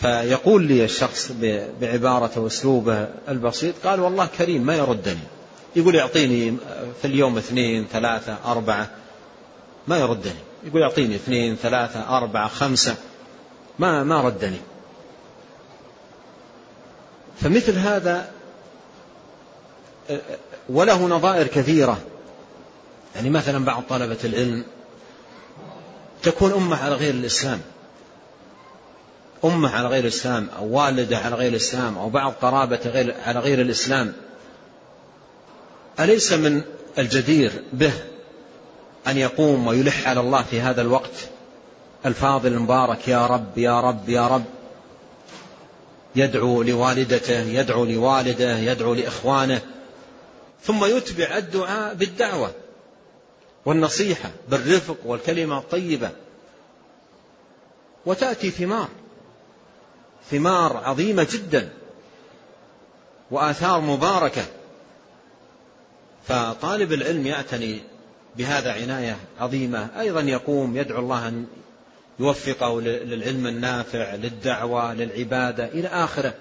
فيقول لي الشخص بعبارته وأسلوبه البسيط قال والله كريم ما يردني. يقول يعطيني في اليوم اثنين ثلاثة أربعة ما يردني. يقول يعطيني اثنين ثلاثة أربعة خمسة. ما ما ردني. فمثل هذا وله نظائر كثيرة. يعني مثلا بعض طلبة العلم تكون أمة على غير الإسلام. أمة على غير الإسلام أو والدة على غير الإسلام أو بعض قرابة غير على غير الإسلام. أليس من الجدير به؟ أن يقوم ويلح على الله في هذا الوقت. الفاضل المبارك يا رب يا رب يا رب. يدعو لوالدته يدعو لوالده يدعو لإخوانه. ثم يتبع الدعاء بالدعوة والنصيحة بالرفق والكلمة الطيبة. وتأتي ثمار ثمار عظيمة جدا وآثار مباركة. فطالب العلم يعتني بهذا عناية عظيمة. أيضا يقوم يدعو الله أن يوفقه للعلم النافع للدعوة للعبادة إلى آخره.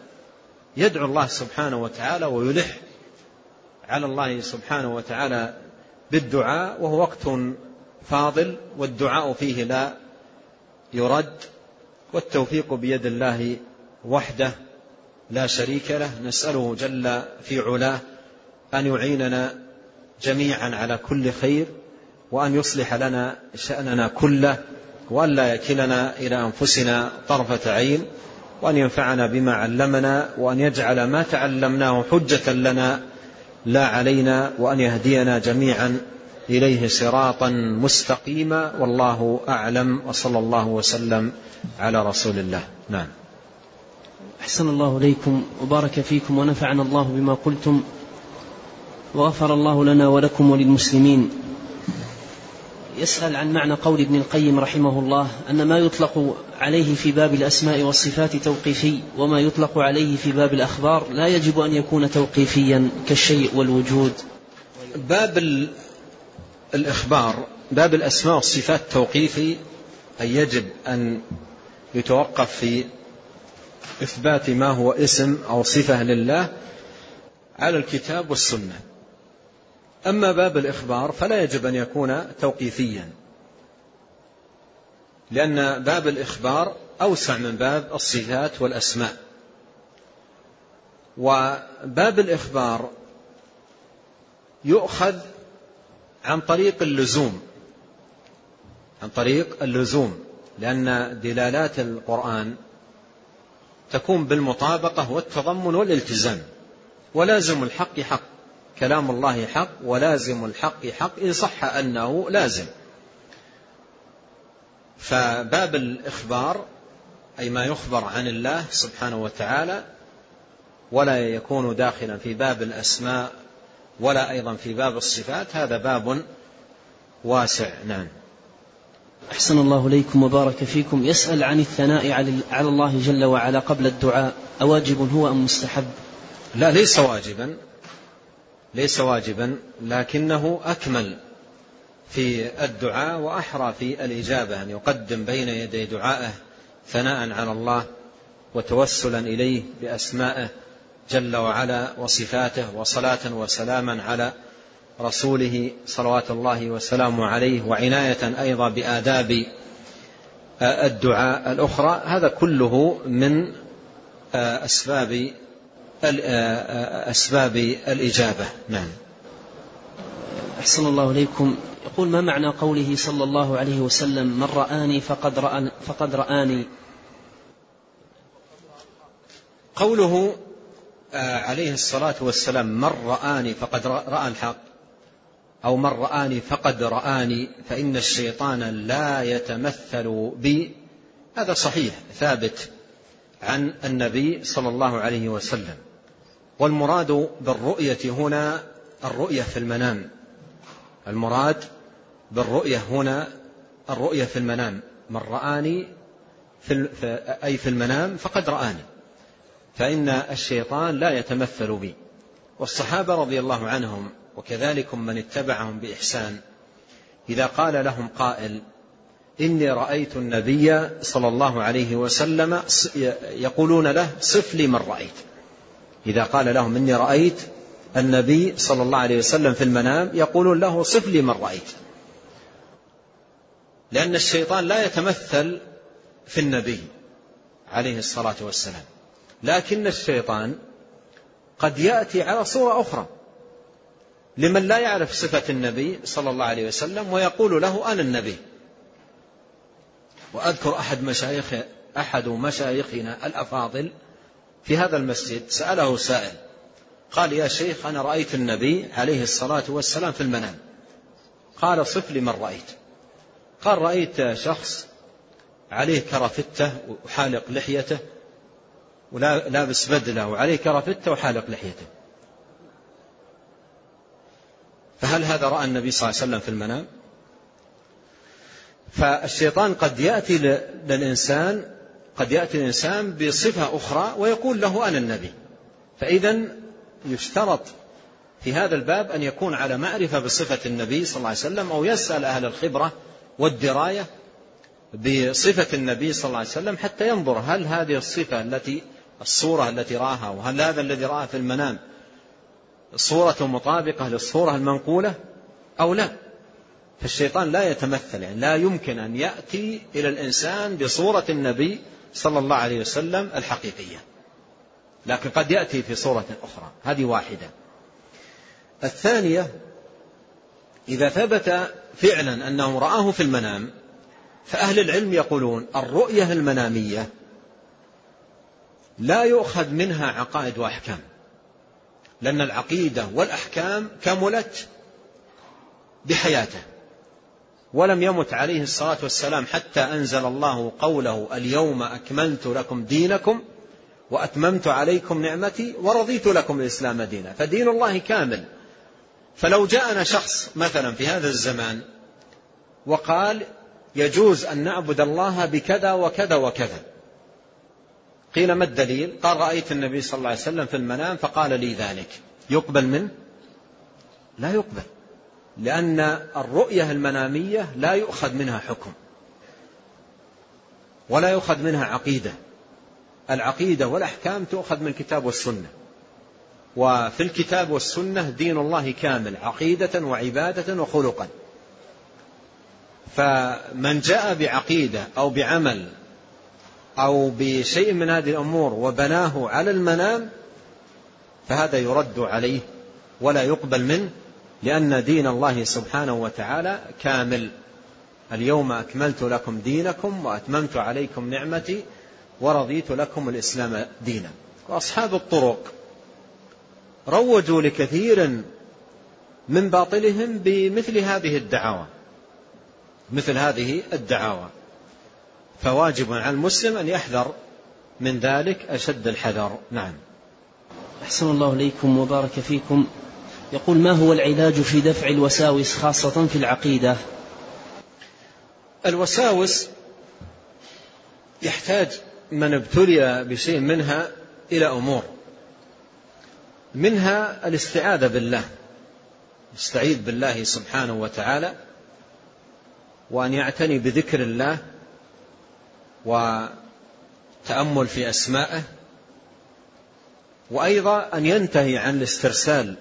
يدعو الله سبحانه وتعالى ويلح على الله سبحانه وتعالى بالدعاء وهو وقت فاضل والدعاء فيه لا يرد والتوفيق بيد الله وحده لا شريك له. نسأله جل في علاه أن يعيننا جميعا على كل خير. وأن يصلح لنا شأننا كله وأن لا يكلنا إلى أنفسنا طرفة عين وأن ينفعنا بما علمنا وأن يجعل ما تعلمناه حجة لنا لا علينا وأن يهدينا جميعا إليه صراطا مستقيما. والله أعلم وصلى الله وسلم على رسول الله. نعم.
أحسن الله إليكم وبارك فيكم ونفعنا الله بما قلتم وغفر الله لنا ولكم وللمسلمين. يسأل عن معنى قول ابن القيم رحمه الله أن ما يطلق عليه في باب الأسماء والصفات توقيفي وما يطلق عليه في باب الأخبار لا يجب أن يكون توقيفيا كالشيء والوجود.
باب الإخبار باب الأسماء والصفات توقيفي أي يجب أن يتوقف في إثبات ما هو اسم أو صفة لله على الكتاب والسنة. أما باب الإخبار فلا يجب أن يكون توقيفيا لأن باب الإخبار أوسع من باب الصفات والأسماء. وباب الإخبار يؤخذ عن طريق اللزوم عن طريق اللزوم لأن دلالات القرآن تكون بالمطابقة والتضمن والالتزام ولازم الحق حق. كلام الله حق ولازم الحق حق إن صح أنه لازم. فباب الإخبار أي ما يخبر عن الله سبحانه وتعالى ولا يكون داخلا في باب الأسماء ولا أيضا في باب الصفات هذا باب واسع. نعم.
أحسن الله إليكم وبارك فيكم. يسأل عن الثناء على الله جل وعلا قبل الدعاء أواجب هو أم مستحب؟
لا ليس واجبا. ليس واجبا لكنه أكمل في الدعاء وأحرى في الإجابة أن يقدم بين يدي دعائه ثناء على الله وتوسلا إليه بأسمائه جل وعلا وصفاته وصلاة وسلاما على رسوله صلوات الله وسلامه عليه وعناية أيضا بآداب الدعاء الأخرى. هذا كله من أسباب أسباب الإجابة. نعم.
أحسن الله إليكم. يقول ما معنى قوله صلى الله عليه وسلم من رآني فقد, رأى فقد رآني؟
قوله عليه الصلاة والسلام من رآني فقد رأى الحق. أو من رآني فقد رآني فإن الشيطان لا يتمثل بي. هذا صحيح ثابت عن النبي صلى الله عليه وسلم. والمراد بالرؤية هنا الرؤية في المنام. المراد بالرؤية هنا الرؤية في المنام. من رآني في أي في المنام فقد رآني. فإن الشيطان لا يتمثل بي. والصحابة رضي الله عنهم وكذلك من اتبعهم بإحسان إذا قال لهم قائل إني رأيت النبي صلى الله عليه وسلم يقولون له صف لي من رأيت. إذا قال لهم إني رأيت النبي صلى الله عليه وسلم في المنام يقولون له صف لي من رأيت. لأن الشيطان لا يتمثل في النبي عليه الصلاة والسلام. لكن الشيطان قد يأتي على صورة أخرى. لمن لا يعرف صفة النبي صلى الله عليه وسلم ويقول له أنا النبي. وأذكر أحد مشايخ أحد مشايخنا الأفاضل في هذا المسجد سأله سائل قال يا شيخ أنا رأيت النبي عليه الصلاة والسلام في المنام. قال صف لي من رأيت. قال رأيت شخص عليه كرافتة وحالق لحيته ولابس بدلة وعليه كرافتة وحالق لحيته. فهل هذا رأى النبي صلى الله عليه وسلم في المنام؟ فالشيطان قد يأتي للإنسان قد يأتي الإنسان بصفة أخرى ويقول له أنا النبي. فإذا يشترط في هذا الباب أن يكون على معرفة بصفة النبي صلى الله عليه وسلم أو يسأل أهل الخبرة والدراية بصفة النبي صلى الله عليه وسلم حتى ينظر هل هذه الصفة التي الصورة التي رآها وهل هذا الذي رآه في المنام صورة مطابقة للصورة المنقولة أو لا. فالشيطان لا يتمثل يعني لا يمكن أن يأتي إلى الإنسان بصورة النبي صلى الله عليه وسلم الحقيقية. لكن قد يأتي في صورة أخرى. هذه واحدة. الثانية إذا ثبت فعلا أنه رآه في المنام فأهل العلم يقولون الرؤية المنامية لا يؤخذ منها عقائد وأحكام. لأن العقيدة والأحكام كملت بحياته. ولم يمت عليه الصلاة والسلام حتى أنزل الله قوله اليوم أكملت لكم دينكم وأتممت عليكم نعمتي ورضيت لكم الإسلام دينا. فدين الله كامل. فلو جاءنا شخص مثلا في هذا الزمان وقال يجوز أن نعبد الله بكذا وكذا وكذا. قيل ما الدليل؟ قال رأيت النبي صلى الله عليه وسلم في المنام فقال لي ذلك. يقبل منه؟ لا يقبل. لأن الرؤية المنامية لا يؤخذ منها حكم ولا يؤخذ منها عقيدة. العقيدة والأحكام تؤخذ من الكتاب والسنة. وفي الكتاب والسنة دين الله كامل عقيدة وعبادة وخلقا. فمن جاء بعقيدة أو بعمل أو بشيء من هذه الأمور وبناه على المنام فهذا يرد عليه ولا يقبل منه. لأن دين الله سبحانه وتعالى كامل. اليوم أكملت لكم دينكم وأتممت عليكم نعمتي ورضيت لكم الإسلام دينا. وأصحاب الطرق. روجوا لكثير من باطلهم بمثل هذه الدعاوى. مثل هذه الدعاوى. فواجب على المسلم أن يحذر من ذلك أشد الحذر. نعم.
أحسن الله إليكم وبارك فيكم. يقول ما هو العلاج في دفع الوساوس خاصة في العقيدة؟
الوساوس يحتاج من ابتلي بشيء منها إلى أمور. منها الاستعاذة بالله يستعيذ بالله سبحانه وتعالى وأن يعتني بذكر الله وتأمل في أسمائه وأيضا أن ينتهي عن الاسترسال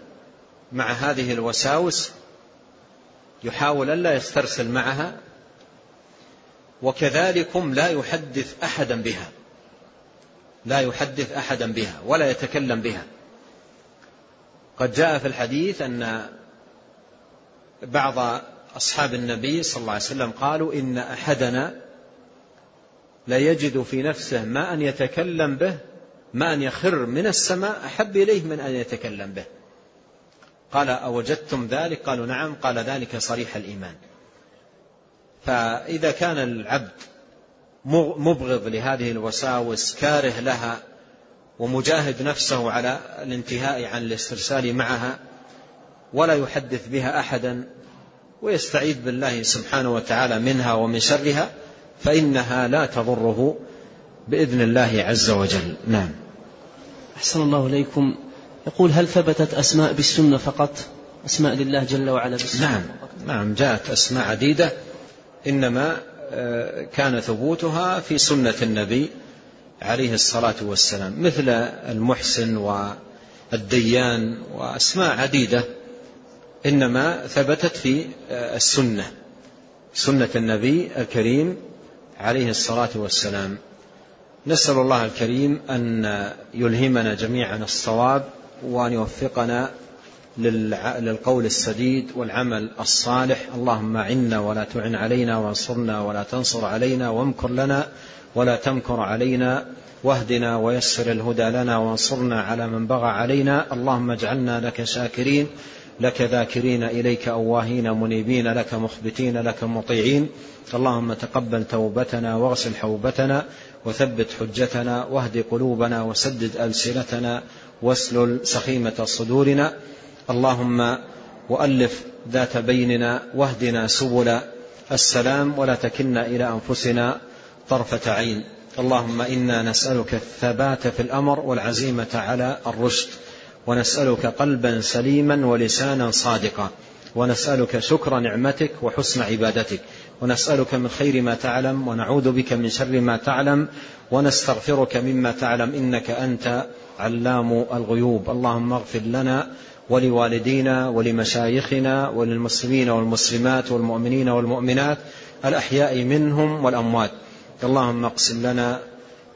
مع هذه الوساوس يحاول ألا يسترسل معها وكذلكم لا يحدث أحدا بها لا يحدث أحدا بها ولا يتكلم بها. قد جاء في الحديث أن بعض أصحاب النبي صلى الله عليه وسلم قالوا إن أحدنا لا يجد في نفسه ما أن يتكلم به ما أن يخر من السماء أحب إليه من أن يتكلم به. قال أوجدتم ذلك؟ قالوا نعم. قال ذلك صريح الإيمان. فإذا كان العبد مبغض لهذه الوساوس كاره لها ومجاهد نفسه على الانتهاء عن الاسترسال معها ولا يحدث بها أحدا ويستعيذ بالله سبحانه وتعالى منها ومن شرها فإنها لا تضره بإذن الله عز وجل. نعم.
أحسن الله إليكم. يقول هل ثبتت أسماء بالسنة فقط؟ أسماء لله جل وعلا بالسنة
نعم فقط؟ نعم جاءت أسماء عديدة. إنما آه، كان ثبوتها في سنة النبي عليه الصلاة والسلام مثل المحسن والديان وأسماء عديدة. إنما ثبتت في آه، السنة سنة النبي الكريم عليه الصلاة والسلام. نسأل الله الكريم أن يلهمنا جميعا الصواب وأن يوفقنا للقول السديد والعمل الصالح. اللهم عنا ولا تعن علينا وانصرنا ولا تنصر علينا وامكر لنا ولا تمكر علينا واهدنا ويسر الهدى لنا وانصرنا على من بغى علينا. اللهم اجعلنا لك شاكرين. لك ذاكرين إليك أواهين منيبين لك مخبتين لك مطيعين. اللهم تقبل توبتنا واغسل حوبتنا وثبت حجتنا واهد قلوبنا وسدد ألسنتنا واسلل سخيمة صدورنا. اللهم وألف ذات بيننا واهدنا سبل السلام ولا تكلنا إلى أنفسنا طرفة عين. اللهم إنا نسألك الثبات في الأمر والعزيمة على الرشد. ونسألك قلبا سليما ولسانا صادقا. ونسألك شكر نعمتك وحسن عبادتك. ونسألك من خير ما تعلم ونعوذ بك من شر ما تعلم. ونستغفرك مما تعلم. إنك أنت علام الغيوب. اللهم اغفر لنا ولوالدينا ولمشايخنا وللمسلمين والمسلمات والمؤمنين والمؤمنات الأحياء منهم والأموات. اللهم اقسم لنا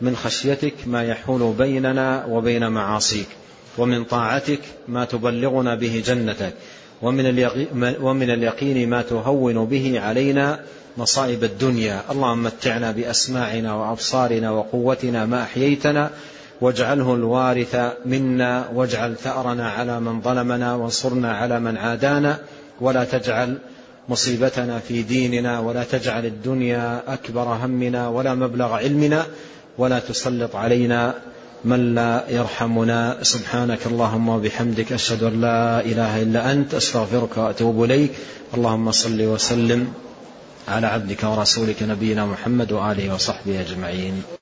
من خشيتك ما يحول بيننا وبين معاصيك. ومن طاعتك ما تبلغنا به جنتك ومن اليقين, ما تهون به علينا مصائب الدنيا. اللهم متعنا بأسماعنا وأبصارنا وقوتنا ما أحييتنا واجعله الوارث منا واجعل ثأرنا على من ظلمنا وانصرنا على من عادانا. ولا تجعل مصيبتنا في ديننا ولا تجعل الدنيا أكبر همنا ولا مبلغ علمنا ولا تسلط علينا من لا يرحمنا. سبحانك اللهم وبحمدك أشهد أن لا إله إلا أنت أستغفرك وأتوب إليك. اللهم صل وسلم على عبدك ورسولك نبينا محمد وآله وصحبه أجمعين.